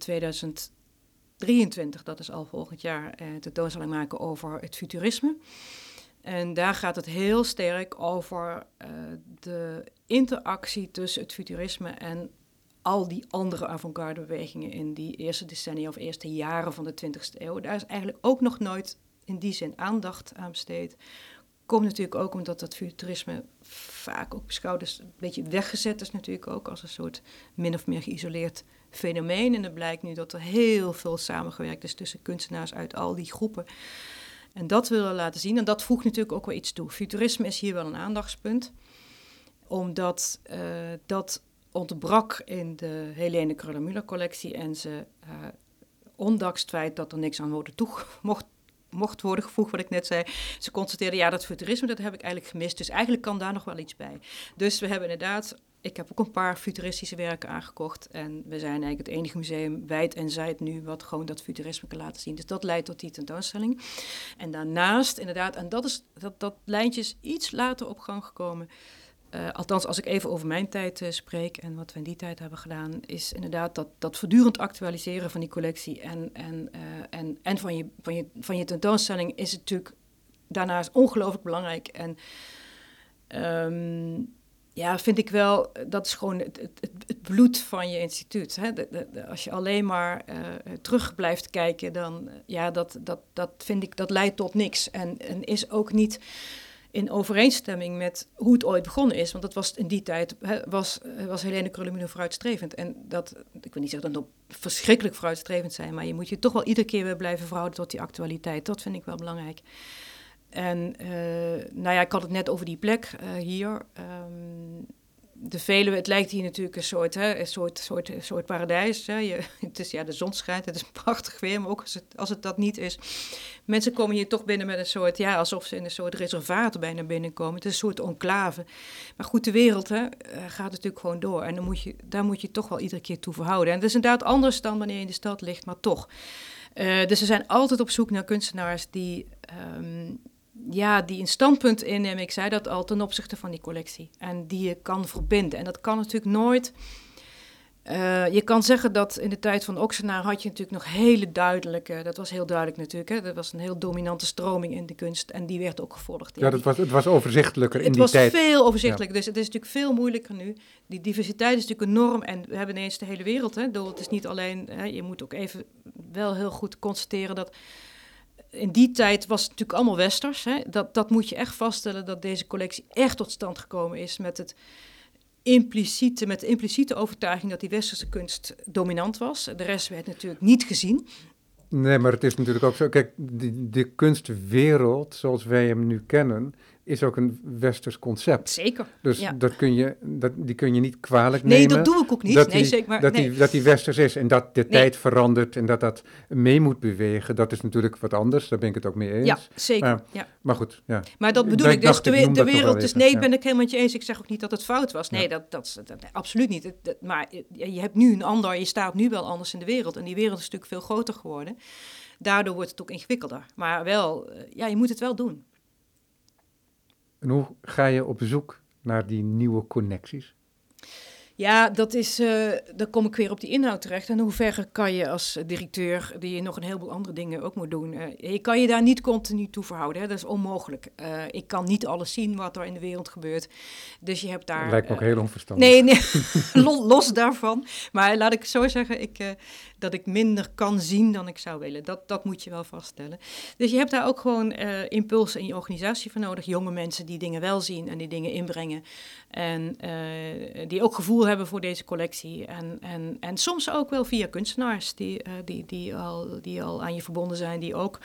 2023, dat is al volgend jaar, uh, tentoonstelling maken over het futurisme. En daar gaat het heel sterk over uh, de interactie tussen het futurisme en al die andere avant-garde bewegingen in die eerste decennia of eerste jaren van de 20e eeuw. Daar is eigenlijk ook nog nooit in die zin aandacht aan besteed. Komt natuurlijk ook omdat dat futurisme vaak ook beschouwd is, een beetje weggezet is natuurlijk ook als een soort min of meer geïsoleerd fenomeen. En het blijkt nu dat er heel veel samengewerkt is tussen kunstenaars uit al die groepen. En dat willen we laten zien. En dat voegt natuurlijk ook wel iets toe. Futurisme is hier wel een aandachtspunt. Omdat uh, dat ontbrak in de Helene Kruller-Müller collectie. En ze, uh, ondanks het feit dat er niks aan worden mocht, mocht worden gevoegd, wat ik net zei. Ze constateerden, ja, dat futurisme, dat heb ik eigenlijk gemist. Dus eigenlijk kan daar nog wel iets bij. Dus we hebben inderdaad ik heb ook een paar futuristische werken aangekocht. En we zijn eigenlijk het enige museum wijd en zijd nu wat gewoon dat futurisme kan laten zien. Dus dat leidt tot die tentoonstelling. En daarnaast, inderdaad, en dat, is, dat, dat lijntje is iets later op gang gekomen. Uh, althans, als ik even over mijn tijd uh, spreek en wat we in die tijd hebben gedaan, is inderdaad dat, dat voortdurend actualiseren van die collectie en, en, uh, en, en van, je, van, je, van je tentoonstelling is natuurlijk daarnaast ongelooflijk belangrijk. En um, ja, vind ik wel, dat is gewoon het, het, het bloed van je instituut. Hè? De, als je alleen maar uh, terug blijft kijken, dan ja, dat, dat, dat vind ik, dat leidt tot niks. En, en is ook niet in overeenstemming met hoe het ooit begonnen is. Want dat was in die tijd, hè, was, was Helene Krullemino vooruitstrevend. En dat, ik wil niet zeggen dat het verschrikkelijk vooruitstrevend zijn, maar je moet je toch wel iedere keer weer blijven verhouden tot die actualiteit. Dat vind ik wel belangrijk. En uh, nou ja, ik had het net over die plek uh, hier. Um, de Veluwe, het lijkt hier natuurlijk een soort, hè, een soort, soort, soort paradijs. Hè. Je, het is, ja, de zon schijnt, het is prachtig weer, maar ook als het, als het dat niet is. Mensen komen hier toch binnen met een soort, ja, alsof ze in een soort reservaat bijna binnenkomen. Het is een soort enclave. Maar goed, de wereld hè, eh, gaat natuurlijk gewoon door. En dan moet je, daar moet je toch wel iedere keer toe verhouden. En dat is inderdaad anders dan wanneer je in de stad ligt, maar toch. Dus we zijn altijd op zoek naar kunstenaars die, um, ja, die een standpunt innemen, ik zei dat al, ten opzichte van die collectie. En die je kan verbinden. En dat kan natuurlijk nooit. Uh, je kan zeggen dat in de tijd van Oxenaar had je natuurlijk nog hele duidelijke, dat was heel duidelijk natuurlijk, hè, dat was een heel dominante stroming in de kunst en die werd ook gevolgd. Ja, dat was, het was overzichtelijker in die tijd. Het was veel overzichtelijker, ja. dus het is natuurlijk veel moeilijker nu. Die diversiteit is natuurlijk enorm en we hebben ineens de hele wereld. Hè, het is niet alleen, hè, je moet ook even wel heel goed constateren dat in die tijd was het natuurlijk allemaal westers. Hè? Dat, dat moet je echt vaststellen dat deze collectie echt tot stand gekomen is met, het impliciete, met de impliciete overtuiging dat die westerse kunst dominant was. De rest werd natuurlijk niet gezien. Nee, maar het is natuurlijk ook zo. Kijk, de, de kunstwereld zoals wij hem nu kennen, is ook een westers concept. Zeker. Dus ja. dat kun je, dat, die kun je niet kwalijk nee, nemen. Nee, dat doe ik ook niet. Dat nee, die, zeker, maar, dat, nee. die, dat die westers is en dat de tijd verandert en dat dat mee moet bewegen, dat is natuurlijk wat anders. Daar ben ik het ook mee eens. Ja, zeker. Maar, ja. maar goed, ja. Maar dat bedoel Ik ik, dus de, wereld is... Nee, ja. ben ik helemaal met je eens. Ik zeg ook niet dat het fout was. Nee, dat, dat, is- dat, absoluut niet. Dat- maar je hebt nu een ander, je staat nu wel anders in de wereld. En die wereld is natuurlijk veel groter geworden. Daardoor wordt het ook ingewikkelder. Maar wel, eh, ja, je moet het wel doen. En hoe ga je op zoek naar die nieuwe connecties? Ja, dat is, eh, dan kom ik weer op die inhoud terecht. En hoe ver kan je als directeur, die je nog een heleboel andere dingen ook moet doen, eh, je kan je daar niet continu toe verhouden. Hè? Dat is onmogelijk. Eh, ik kan niet alles zien wat er in de wereld gebeurt. Dus je hebt daar... Lijkt me ook heel onverstandig. Nee, nee los, daarvan. Maar laat ik zo zeggen, ik, dat ik minder kan zien dan ik zou willen. Dat, dat moet je wel vaststellen. Dus je hebt daar ook gewoon impulsen in je organisatie voor nodig. Jonge mensen die dingen wel zien en die dingen inbrengen. En die ook gevoel hebben voor deze collectie. En, en, en soms ook wel via kunstenaars die, eh, die, die, al, die al aan je verbonden zijn. Die ook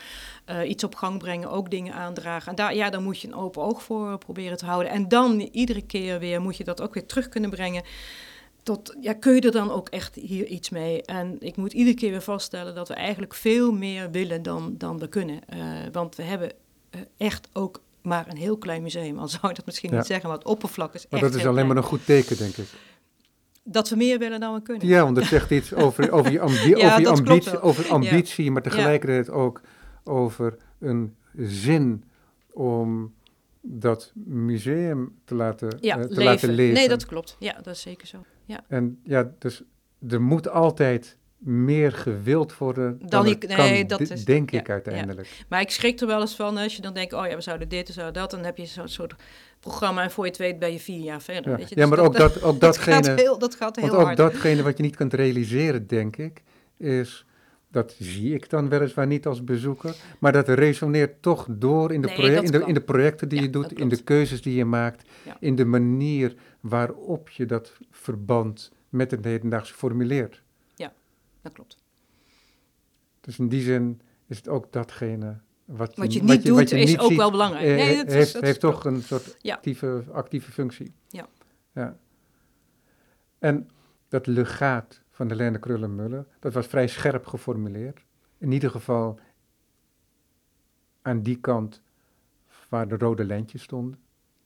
eh, iets op gang brengen, ook dingen aandragen. En daar, ja, daar moet je een open oog voor proberen te houden. En dan iedere keer weer moet je dat ook weer terug kunnen brengen tot, ja, kun je er dan ook echt hier iets mee? En ik moet iedere keer weer vaststellen dat we eigenlijk veel meer willen dan, dan we kunnen. Eh, want we hebben eh, echt ook maar een heel klein museum. Al zou je dat misschien Ja. niet zeggen, maar het oppervlak is Maar echt dat is alleen klein. maar een goed teken, denk ik. Dat we meer willen dan we kunnen. Ja, want dat zegt iets over, over je, ambi over je ambitie, over ambitie maar tegelijkertijd ook over een zin om dat museum te laten, ja, uh, te laten leven. Nee, dat klopt. Ja, dat is zeker zo. Ja. En ja, dus er moet altijd meer gewild worden dan, dan ik, nee, dat is, denk ik uiteindelijk. Ja. Maar ik schrik er wel eens van als je dan denkt, oh ja, we zouden dit, we zouden dat, dan heb je zo'n soort programma en voor je het weet ben je vier jaar verder. Ja, weet je? ja dus maar ook, dat, ook datgene, gaat heel, dat gaat heel want hard. ook datgene wat je niet kunt realiseren, denk ik, is dat zie ik dan weliswaar niet als bezoeker, maar dat resoneert toch door in de, project, in de, in de projecten die je doet, in de keuzes die je maakt, in de manier waarop je dat verband met het hedendaagse formuleert. Ja, dat klopt. Dus in die zin is het ook datgene wat je, wat je niet wat doet, je is niet ook ziet, wel belangrijk. Eh, nee, dat heeft, is, heeft toch een soort actieve, actieve functie. Ja. ja. En dat legaat van Helene Krullenmuller. Dat was vrij scherp geformuleerd. In ieder geval aan die kant waar de rode lijntjes stonden.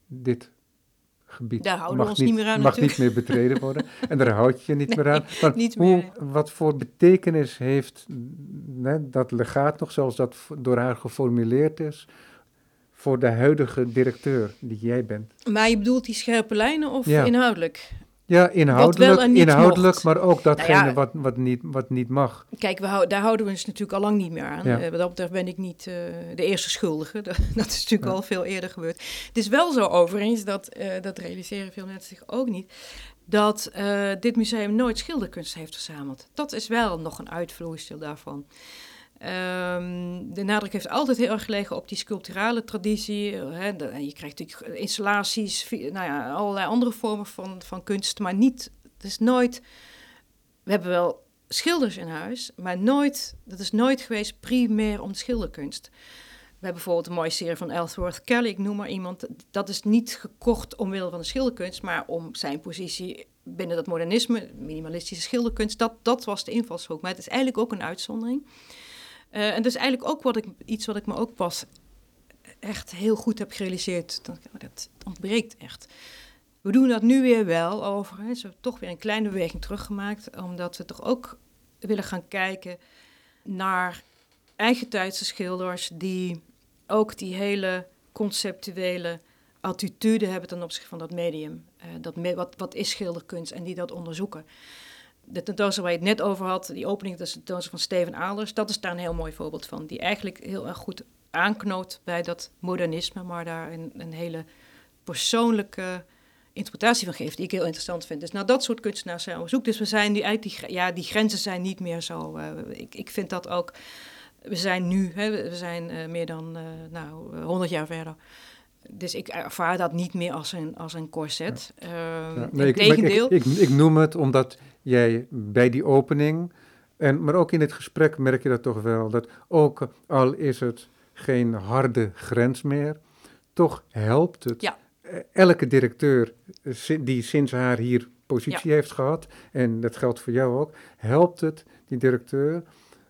Dit gebied mag, niet, meer aan, mag niet meer betreden worden. en daar houd je je niet meer aan. Maar niet hoe, meer. wat voor betekenis heeft né, dat legaat nog, zoals dat door haar geformuleerd is, voor de huidige directeur die jij bent? Maar je bedoelt die scherpe lijnen of inhoudelijk? Ja, inhoudelijk, inhoudelijk maar ook datgene nou ja, wat, wat, niet, wat niet mag. Kijk, we daar houden we ons natuurlijk al lang niet meer aan. Ja. Uh, wat dat ben ik niet uh, de eerste schuldige. dat is natuurlijk ja. al veel eerder gebeurd. Het is wel zo overigens, dat, uh, dat realiseren veel mensen zich ook niet, dat dit museum nooit schilderkunst heeft verzameld. Dat is wel nog een uitvloeisel daarvan. Um, de nadruk heeft altijd heel erg gelegen op die sculpturale traditie. Hè, de, je krijgt natuurlijk installaties, nou ja, allerlei andere vormen van, van kunst, maar niet, het is nooit, we hebben wel schilders in huis, maar nooit, dat is nooit geweest primair om de schilderkunst. We hebben bijvoorbeeld een mooie serie van Ellsworth Kelly, ik noem maar iemand. Dat is niet gekocht omwille van de schilderkunst, maar om zijn positie binnen dat modernisme, minimalistische schilderkunst. Dat, dat was de invalshoek. Maar het is eigenlijk ook een uitzondering. Uh, en dus eigenlijk ook wat ik, iets wat ik me ook pas echt heel goed heb gerealiseerd. Dat, dat ontbreekt echt. We doen dat nu weer wel overigens. We hebben toch weer een kleine beweging teruggemaakt. Omdat we toch ook willen gaan kijken naar eigentijdse schilders die ook die hele conceptuele attitude hebben ten opzichte van dat medium. Uh, dat wat, wat is schilderkunst en die dat onderzoeken de tentoonstelling waar je het net over had, die opening de tentoonstelling van Steven Aders, dat is daar een heel mooi voorbeeld van. Die eigenlijk heel erg goed aanknoopt bij dat modernisme, maar daar een, een hele persoonlijke interpretatie van geeft, die ik heel interessant vind. Dus nou, dat soort kunstenaars zijn op zoek. Dus we zijn nu uit die, ja, die grenzen zijn niet meer zo. Uh, ik, ik vind dat ook. We zijn nu, hè, we zijn uh, meer dan uh, nou, 100 jaar verder dus ik ervaar dat niet meer als een, als een corset. Ja. Uh, ja, nee, ik, ik, ik, noem het omdat jij bij die opening, en, maar ook in het gesprek merk je dat toch wel, dat ook al is het geen harde grens meer, toch helpt het ja. elke directeur die sinds haar hier positie heeft gehad, en dat geldt voor jou ook, helpt het die directeur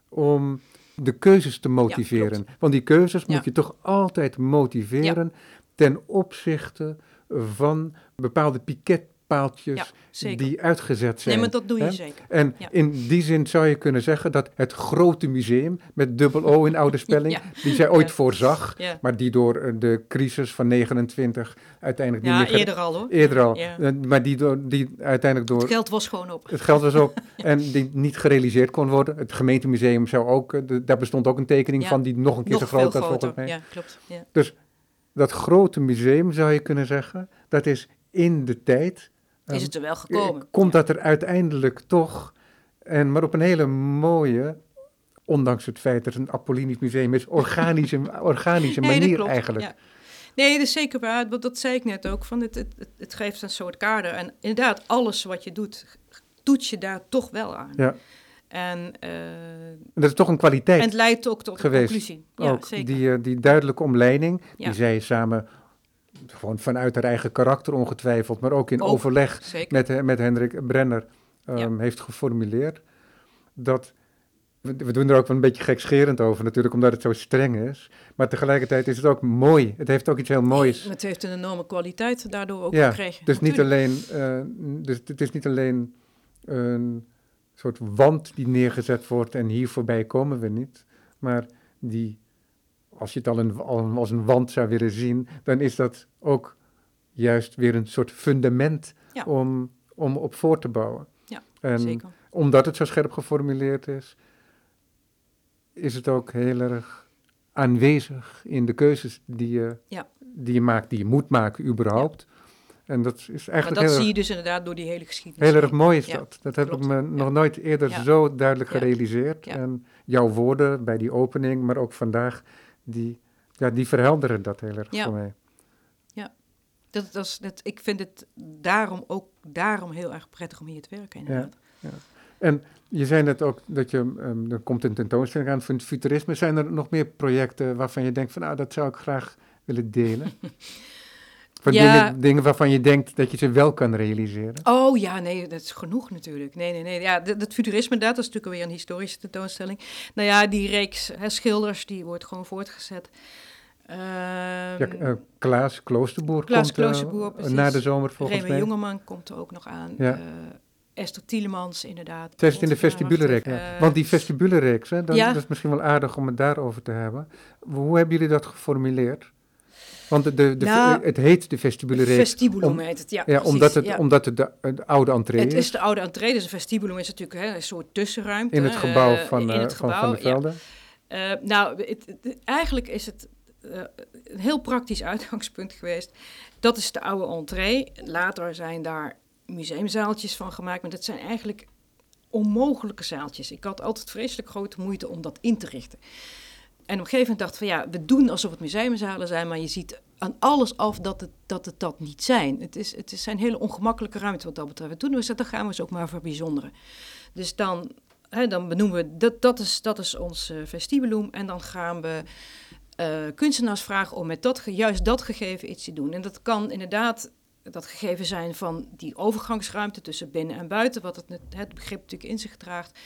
om de keuzes te motiveren. Want die keuzes moet je toch altijd motiveren ten opzichte van bepaalde piketpaaltjes die uitgezet zijn. Nee, maar dat doe je zeker. En in die zin zou je kunnen zeggen dat het grote museum met dubbel O in oude spelling, die zij ooit voorzag, maar die door eh, de crisis van 29 uiteindelijk niet meer... Ja, eerder al hoor. Eerder al. Eh, maar die, door, die uiteindelijk door... Het geld was gewoon op. Het geld was op en die niet gerealiseerd kon worden. Het gemeentemuseum zou ook, eh, daar bestond ook een tekening van die nog een keer zo groot was volgens mij. Ja, klopt. Dus dat grote museum, zou je kunnen zeggen, dat is in de tijd. Is ehm, het er wel gekomen? Komt dat er uiteindelijk toch, en, maar op een hele mooie, ondanks het feit dat het een Apollinisch museum is, organische, organische manier eigenlijk. Ja. Nee, dat is zeker waar. Dat zei ik net ook. Van het, het, het, geeft een soort kader. En inderdaad, alles wat je doet, doet je daar toch wel aan. Ja. En, uh, dat is toch een kwaliteit En het leidt ook tot geweest. een conclusie. Ja, ook zeker. Die, uh, die duidelijke omleiding, ja. die zij samen, gewoon vanuit haar eigen karakter ongetwijfeld, maar ook in ook, overleg met, uh, met Hendrik Brenner um, ja. heeft geformuleerd. Dat, we, we, doen er ook wel een beetje gekscherend over natuurlijk, omdat het zo streng is. Maar tegelijkertijd is het ook mooi. Het heeft ook iets heel moois. Het heeft een enorme kwaliteit daardoor ook ja, gekregen. Dus niet alleen, dus het is niet alleen een soort wand die neergezet wordt en hier voorbij komen we niet. Maar die, als je het al, een, als een wand zou willen zien, dan is dat ook juist weer een soort fundament om, om op voor te bouwen. Ja, en zeker. Omdat het zo scherp geformuleerd is, is het ook heel erg aanwezig in de keuzes die je, die je maakt, die je moet maken überhaupt. En dat is eigenlijk. Maar dat zie je dus inderdaad door die hele geschiedenis. Heel erg mooi is dat. Dat heb ik me nog nooit eerder zo duidelijk gerealiseerd. En jouw woorden bij die opening, maar ook vandaag, die, ja, die verhelderen dat heel erg voor mij. Ja, dat, dat is, dat, ik vind het daarom ook daarom heel erg prettig om hier te werken. Inderdaad. Ja, En je zei net ook dat je, um, er komt een tentoonstelling aan van het futurisme. Zijn er nog meer projecten waarvan je denkt van nou, dat zou ik graag willen delen? Van ja. dingen, dingen, waarvan je denkt dat je ze wel kan realiseren? Oh ja, nee, dat is genoeg natuurlijk. Nee, nee, nee. Ja, dat, futurisme, dat is natuurlijk weer een historische tentoonstelling. Nou ja, die reeks hè, schilders, die wordt gewoon voortgezet. Uh, ja, uh, Klaas Kloosterboer Klaas komt Kloosterboer, uh, na de zomer volgens Remy mij. Jongeman komt er ook nog aan. Ja. Eh, Esther Tielemans, inderdaad. Is in de vestibulereeks. Uh, Want die vestibulereeks, hè, ja. dat is misschien wel aardig om het daarover te hebben. Hoe hebben jullie dat geformuleerd? Want de, de, nou, het heet de vestibule Vestibulum heet het, ja. ja omdat het, omdat het de, de, oude entree is. Het is de oude entree, dus een vestibulum is natuurlijk hè, een soort tussenruimte. In het gebouw van, uh, het gebouw, van, van, de Velden. Ja. Uh, nou, het, eigenlijk is het uh, een heel praktisch uitgangspunt geweest. Dat is de oude entree. Later zijn daar museumzaaltjes van gemaakt, maar dat zijn eigenlijk onmogelijke zaaltjes. Ik had altijd vreselijk grote moeite om dat in te richten. En op een gegeven moment dacht van ja, we doen alsof het museumzalen zijn, maar je ziet aan alles af dat het dat, het dat niet zijn. Het, is, het zijn hele ongemakkelijke ruimte wat dat betreft. Toen we dat gaan we ze ook maar verbijzonderen. Dus dan, hè, dan benoemen we, dat, dat, is, dat is ons uh. En dan gaan we uh, kunstenaars vragen om met dat, juist dat gegeven iets te doen. En dat kan inderdaad dat gegeven zijn van die overgangsruimte tussen binnen en buiten, wat het, het begrip natuurlijk in zich draagt.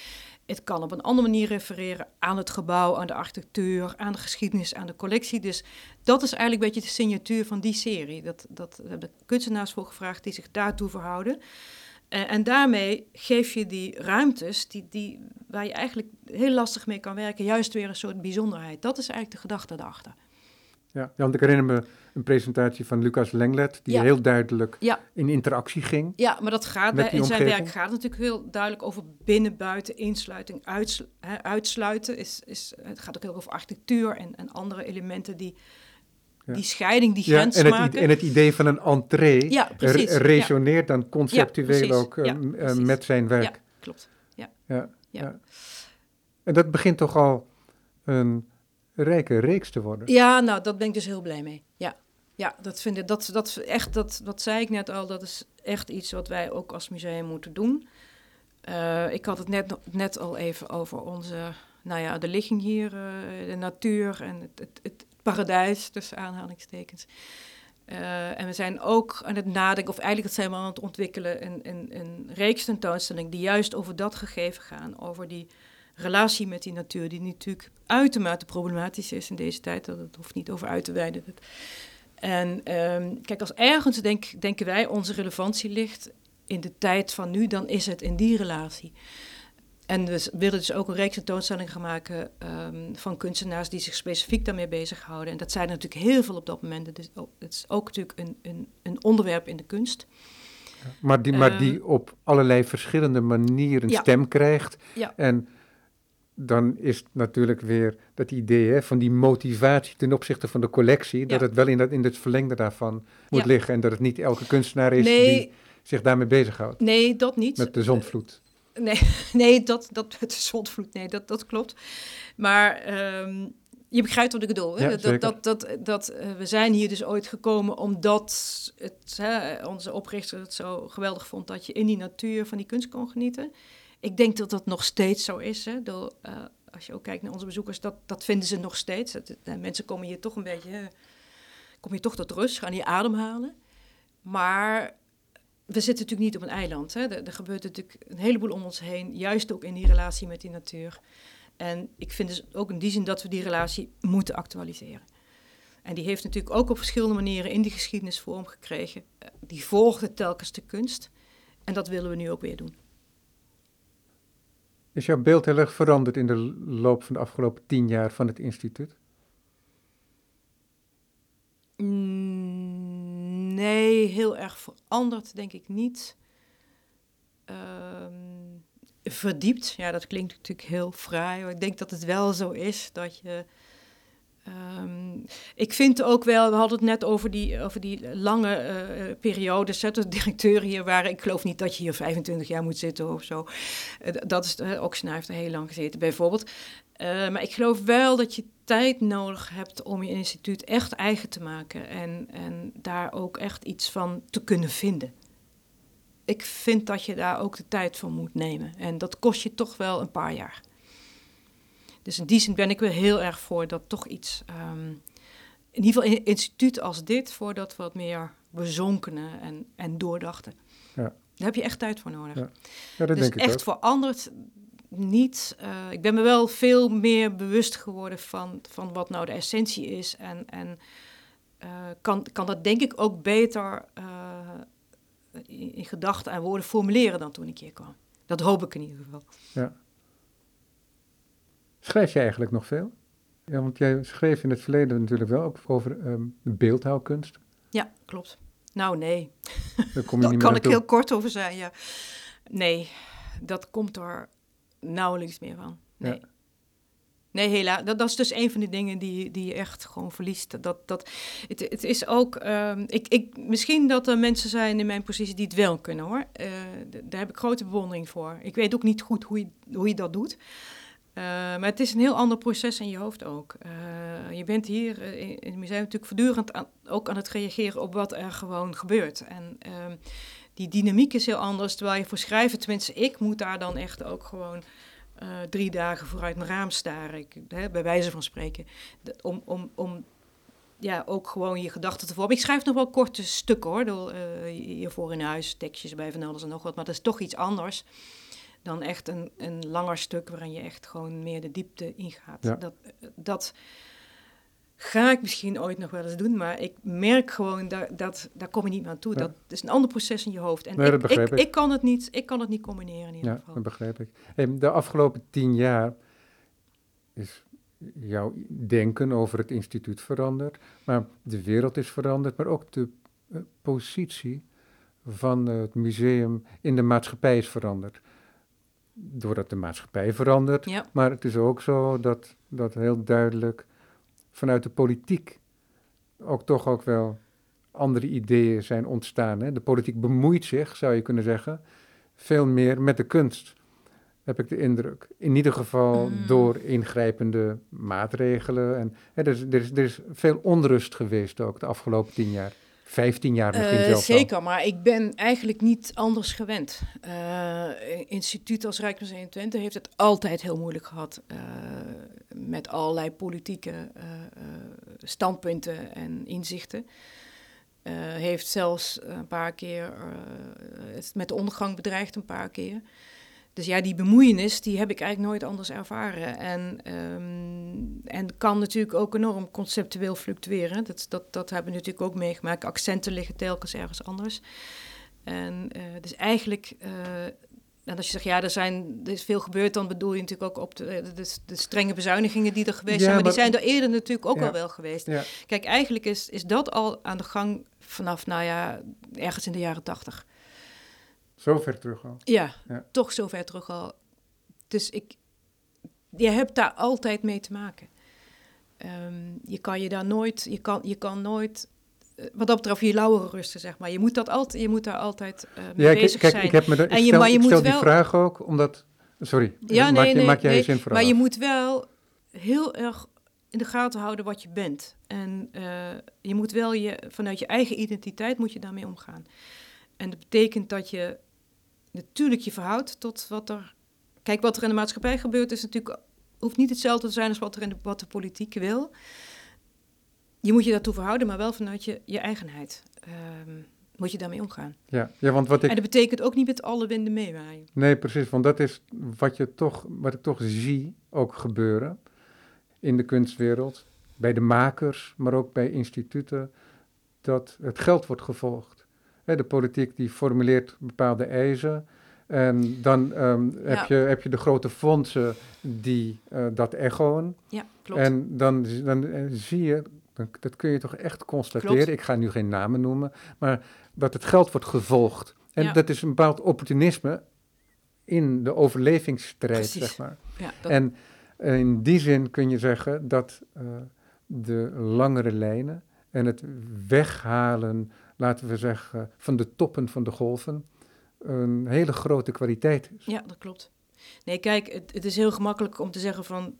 Het kan op een andere manier refereren aan het gebouw, aan de architectuur, aan de geschiedenis, aan de collectie. Dus dat is eigenlijk een beetje de signatuur van die serie. Dat, dat hebben kunstenaars voor gevraagd die zich daartoe verhouden. Uh, en daarmee geef je die ruimtes, die, die, waar je eigenlijk heel lastig mee kan werken, juist weer een soort bijzonderheid. Dat is eigenlijk de gedachte daarachter. Ja, want ik herinner me een presentatie van Lucas Lenglet, die heel duidelijk in interactie ging. Ja, maar dat gaat bij, in zijn werk gaat natuurlijk heel duidelijk over binnen, buiten, insluiting, uitsluiten. Is, is, het gaat ook heel over architectuur en, en andere elementen die die scheiding, die grens en het, maken. En het idee van een entree resoneert dan conceptueel ook uh, met zijn werk. Ja, klopt. Ja. Ja, En dat begint toch al een rijke reeks te worden. Ja, nou, dat ben ik dus heel blij mee. Ja, ja dat vind ik, dat, dat echt, dat, dat zei ik net al, dat is echt iets wat wij ook als museum moeten doen. Uh, ik had het net, net al even over onze, nou ja, de ligging hier, uh, de natuur en het, het, het, paradijs, tussen aanhalingstekens. Uh, en we zijn ook aan het nadenken, of eigenlijk zijn we aan het ontwikkelen, een, een, een reeks tentoonstelling die juist over dat gegeven gaan, over die relatie met die natuur, die natuurlijk uitermate problematisch is in deze tijd. Dat het hoeft niet over uit te wijden. En um, kijk, als ergens denk, denken wij onze relevantie ligt in de tijd van nu, dan is het in die relatie. En we willen dus ook een reeks tentoonstellingen gaan maken um, van kunstenaars die zich specifiek daarmee bezighouden. En dat zijn er natuurlijk heel veel op dat moment. Het is ook, het is ook natuurlijk een, een, een onderwerp in de kunst. Maar die, maar die ehm, op allerlei verschillende manieren stem krijgt. Ja. En dan is natuurlijk weer dat idee hè, van die motivatie ten opzichte van de collectie, dat het wel in, dat, in het verlengde daarvan moet liggen en dat het niet elke kunstenaar is die zich daarmee bezighoudt. Nee, dat niet. Met de zondvloed. Nee, nee dat, dat, met de zondvloed, nee, dat, dat klopt. Maar um, je begrijpt wat ik bedoel. Hè? dat, dat, dat, dat, uh, we zijn hier dus ooit gekomen omdat het, hè, onze oprichter het zo geweldig vond dat je in die natuur van die kunst kon genieten. Ik denk dat dat nog steeds zo is. Hè? Door, uh, als je ook kijkt naar onze bezoekers, dat, dat vinden ze nog steeds. Dat, uh, mensen komen hier toch een beetje, kom je toch tot rust, gaan hier ademhalen. Maar we zitten natuurlijk niet op een eiland. Hè? Er, er, gebeurt natuurlijk een heleboel om ons heen, juist ook in die relatie met die natuur. En ik vind dus ook in die zin dat we die relatie moeten actualiseren. En die heeft natuurlijk ook op verschillende manieren in die geschiedenis vorm gekregen. Die volgde telkens de kunst. En dat willen we nu ook weer doen. Is jouw beeld heel erg veranderd in de loop van de afgelopen tien jaar van het instituut? Mm, nee, heel erg veranderd denk ik niet. Ehm, verdiept, ja, dat klinkt natuurlijk heel fraai. Maar ik denk dat het wel zo is dat je Ehm, ik vind ook wel, we hadden het net over die, over die lange uh, periodes. Hè, de directeur hier waren, ik geloof niet dat je hier 25 jaar moet zitten of zo. Uh, dat is, uh, Oxena heeft er heel lang gezeten bijvoorbeeld. maar ik geloof wel dat je tijd nodig hebt om je instituut echt eigen te maken. En, en daar ook echt iets van te kunnen vinden. Ik vind dat je daar ook de tijd voor moet nemen. En dat kost je toch wel een paar jaar. Dus in die zin ben ik wel heel erg voor dat toch iets, um, in ieder geval een instituut als dit, voor dat wat meer bezonkenen en, en doordachten. Ja. Daar heb je echt tijd voor nodig. Ja, ja dat dus denk ik echt ook. veranderd niet. Uh, ik ben me wel veel meer bewust geworden van, van wat nou de essentie is. En, en uh, kan, kan dat denk ik ook beter uh, in, in gedachten en woorden formuleren dan toen ik hier kwam. Dat hoop ik in ieder geval. Ja. Schrijf je eigenlijk nog veel? Ja, want jij schreef in het verleden natuurlijk wel ook over um, beeldhouwkunst. Ja, klopt. Nou, nee. Daar, kom je Daar kan ik heel kort over zijn, ja. Nee, dat komt er nauwelijks meer van. Nee. Ja. Nee, helaas. Dat, dat, is dus een van de dingen die, die je echt gewoon verliest. Dat, dat, het, het is ook... Um, ik, ik, misschien dat er mensen zijn in mijn positie die het wel kunnen, hoor. Uh, daar heb ik grote bewondering voor. Ik weet ook niet goed hoe je, hoe je dat doet. Uh, maar het is een heel ander proces in je hoofd ook. Uh, je bent hier uh, in het museum natuurlijk voortdurend ook aan het reageren op wat er gewoon gebeurt. En ehm, die dynamiek is heel anders, terwijl je voor schrijven, tenminste ik moet daar dan echt ook gewoon drie dagen vooruit mijn raam staren, hè, bij wijze van spreken, om, om, om ja, ook gewoon je gedachten te vormen. Ik schrijf nog wel korte stukken hoor, hiervoor in huis, tekstjes bij van alles en nog wat, maar dat is toch iets anders dan echt een, een langer stuk waarin je echt gewoon meer de diepte ingaat. Dat, dat ga ik misschien ooit nog wel eens doen, maar ik merk gewoon dat, dat daar kom je niet meer aan toe. Dat is een ander proces in je hoofd. En ik, ik, ik, kan het niet, ik kan het niet combineren in ieder ja, dat begrijp ik. de afgelopen tien jaar is jouw denken over het instituut veranderd, maar de wereld is veranderd, maar ook de uh, positie van het museum in de maatschappij is veranderd doordat de maatschappij verandert. Maar het is ook zo dat, dat heel duidelijk vanuit de politiek ook toch ook wel andere ideeën zijn ontstaan. Hè? De politiek bemoeit zich, zou je kunnen zeggen, veel meer met de kunst. Heb ik de indruk. In ieder geval mm. door ingrijpende maatregelen. En, hè, er, is, er, is, er is veel onrust geweest ook de afgelopen tien jaar. 15 jaar misschien uh, zelfs Zeker, maar ik ben eigenlijk niet anders gewend. Uh, instituut als Rijksmuseum Twente heeft het altijd heel moeilijk gehad. Uh, met allerlei politieke standpunten en inzichten. heeft zelfs een paar keer met de ondergang bedreigd, een paar keer. Dus ja, die bemoeienis, die heb ik eigenlijk nooit anders ervaren. En, um, en kan natuurlijk ook enorm conceptueel fluctueren. Dat, dat, dat hebben we natuurlijk ook meegemaakt. Accenten liggen telkens ergens anders. En uh, dus eigenlijk, uh, en als je zegt, ja, er, zijn, er is veel gebeurd, dan bedoel je natuurlijk ook op de, de, de strenge bezuinigingen die er geweest zijn. Maar, die zijn er eerder natuurlijk ook al wel geweest. Ja. Kijk, eigenlijk is, is dat al aan de gang vanaf, nou ja, ergens in de jaren tachtig. Zo ver terug al. Ja, toch zo ver terug al. Dus ik, je hebt daar altijd mee te maken. Um, je kan je daar nooit, je kan, je kan nooit, uh, wat dat betreft, je lauweren rusten, zeg maar. Je moet, dat altijd, je moet daar altijd uh, mee ja, bezig kijk, zijn. Ik, heb me de, en je, stel, maar je moet wel, die vraag ook, omdat, sorry, ja, nee, maak, nee, maak jij nee, zin Maar je moet wel heel erg in de gaten houden wat je bent. En uh, je moet wel je, vanuit je eigen identiteit moet je daarmee omgaan. En dat betekent dat je natuurlijk je verhoudt tot wat er. Kijk, wat er in de maatschappij gebeurt, is natuurlijk, hoeft niet hetzelfde te zijn als wat er in de, wat de politiek wil. Je moet je daartoe verhouden, maar wel vanuit je, je eigenheid. Um, moet je daarmee omgaan. Ja, ja, want wat ik... En dat betekent ook niet met alle winden meewaaien. Nee, precies, want dat is wat, je toch, wat ik toch zie ook gebeuren in de kunstwereld, bij de makers, maar ook bij instituten, dat het geld wordt gevolgd. De politiek die formuleert bepaalde eisen En dan ehm, heb, je, heb je de grote fondsen die uh, dat echoen. Ja, klopt. En dan, dan uh, zie je, dat kun je toch echt constateren. Klopt. Ik ga nu geen namen noemen, maar dat het geld wordt gevolgd. En ja. dat is een bepaald opportunisme in de overlevingsstrijd, Precies. zeg maar. Ja, dat... En in die zin kun je zeggen dat uh, de langere lijnen en het weghalen, laten we zeggen, van de toppen van de golven, een hele grote kwaliteit is. Ja, dat klopt. Nee, kijk, het, het is heel gemakkelijk om te zeggen van,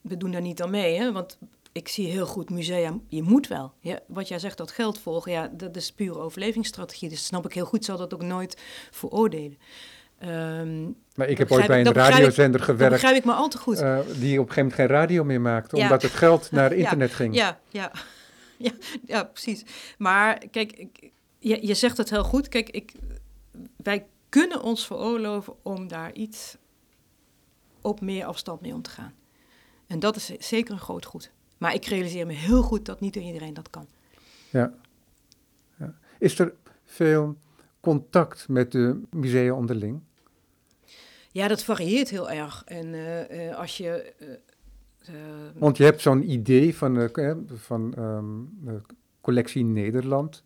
we doen daar niet aan mee, hè? want ik zie heel goed musea, je moet wel. Ja, wat jij zegt, dat geld volgen, ja, dat is pure overlevingsstrategie. Dus snap ik heel goed, zal dat ook nooit veroordelen. Um, maar ik heb ooit bij een radiozender gewerkt. Dat begrijp ik maar al te goed. Uh, die op een gegeven moment geen radio meer maakte, ja. omdat het geld naar internet ging. Ja, ja. Ja, ja, precies. Maar kijk, ik, je, je zegt het heel goed. Kijk, ik, wij kunnen ons veroorloven om daar iets op meer afstand mee om te gaan. En dat is zeker een groot goed. Maar ik realiseer me heel goed dat niet iedereen dat kan. Ja. ja. Is er veel contact met de musea onderling? Ja, dat varieert heel erg. En uh, uh, als je. Uh, Want je hebt zo'n idee van, van um, collectie Nederland.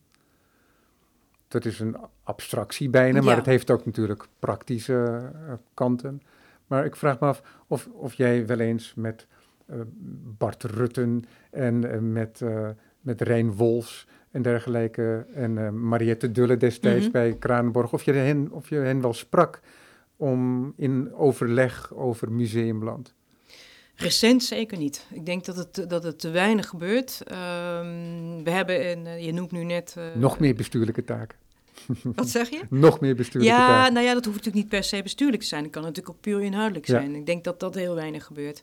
Dat is een abstractie bijna, maar het heeft ook natuurlijk praktische kanten. Maar ik vraag me af of, of jij wel eens met Bart Rutten en met, met Rijn Wolfs en dergelijke. En uh, Mariette Dulle destijds mm -hmm. bij Kranenborg. Of je, hen, of je hen wel sprak om in overleg over museumland? Recent zeker niet. Ik denk dat het, dat het te weinig gebeurt. Um, we hebben, een, uh, je noemt nu net... Uh, Nog meer bestuurlijke taken. Wat zeg je? Nog meer bestuurlijke ja, taken. Ja, nou ja, dat hoeft natuurlijk niet per se bestuurlijk te zijn. Het kan natuurlijk ook puur inhoudelijk zijn. Ja. Ik denk dat dat heel weinig gebeurt.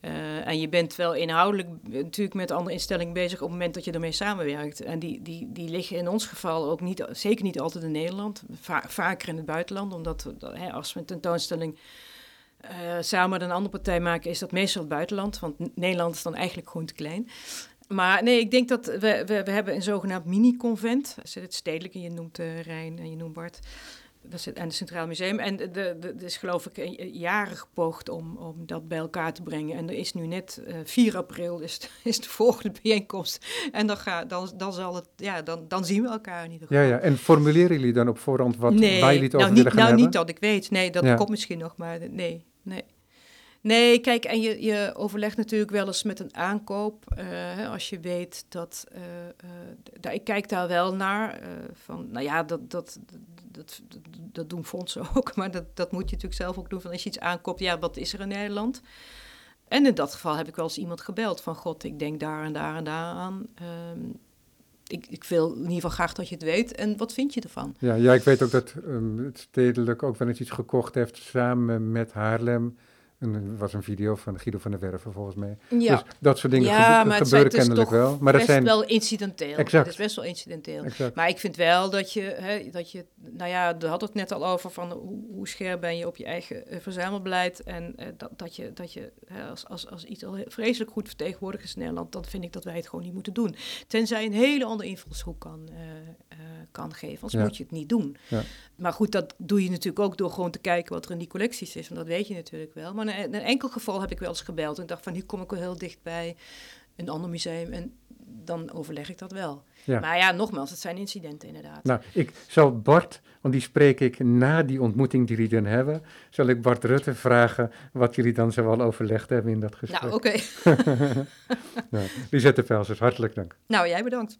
Uh, en je bent wel inhoudelijk natuurlijk met andere instellingen bezig op het moment dat je ermee samenwerkt. En die, die, die liggen in ons geval ook niet, zeker niet altijd in Nederland, va vaker in het buitenland. Omdat dat, hè, als we een tentoonstelling uh, samen met een andere partij maken, is dat meestal het buitenland. Want Nederland is dan eigenlijk gewoon te klein. Maar nee, ik denk dat we, we, we hebben een zogenaamd mini-convent. Het stedelijke, je noemt uh, Rijn en je noemt Bart dat is het, en het Centraal Museum. En er de, de, de, is geloof ik jaren gepoogd om, om dat bij elkaar te brengen. En er is nu net uh, 4 april is, is de volgende bijeenkomst. En dan, ga, dan, dan, zal het, ja, dan, dan zien we elkaar in ieder geval. Ja, ja. En formuleren jullie dan op voorhand wat nee, waar jullie het nou, over niet, willen gaan nou, hebben? niet dat ik weet. Nee, dat ja. komt misschien nog, maar nee, nee. Nee, kijk, en je, je overlegt natuurlijk wel eens met een aankoop. Uh, als je weet dat. Uh, uh, ik kijk daar wel naar. van, nou ja, dat, dat, dat, dat, doen fondsen ook. Maar dat, dat moet je natuurlijk zelf ook doen. Van als je iets aankoopt, ja, wat is er in Nederland? En in dat geval heb ik wel eens iemand gebeld van God, ik denk daar en daar en daar aan. Um, ik, ik, wil in ieder geval graag dat je het weet. En wat vind je ervan? Ja, ja ik weet ook dat um, het stedelijk ook wel eens iets gekocht heeft samen met Haarlem. En er was een video van Guido van der Werven volgens mij. Ja. Dus dat soort dingen ja, gebe maar gebeuren kennelijk wel. Maar dat zijn wel incidenteel. Exact. Het is best wel incidenteel. Exact. Maar ik vind wel dat je, hè, dat je, nou ja, we hadden het net al over van hoe, hoe scherp ben je op je eigen uh, verzamelbeleid. En uh, dat, dat je, dat je hè, als, als, als iets al vreselijk goed vertegenwoordigd is in Nederland, dan vind ik dat wij het gewoon niet moeten doen. Tenzij een hele andere invalshoek kan, uh, kan geven, anders ja. moet je het niet doen. Ja. Maar goed, dat doe je natuurlijk ook door gewoon te kijken wat er in die collecties is. Want dat weet je natuurlijk wel. Maar een enkel geval heb ik wel eens gebeld en dacht van, hier kom ik wel heel dicht bij een ander museum. En dan overleg ik dat wel. Ja. Maar ja, nogmaals, het zijn incidenten inderdaad. Nou, ik zal Bart, want die spreek ik na die ontmoeting die jullie dan hebben, zal ik Bart Rutte vragen wat jullie dan zoal overlegd hebben in dat gesprek. Nou, oké. Okay. nou, Lisette Pelsers, hartelijk dank. Nou, jij bedankt.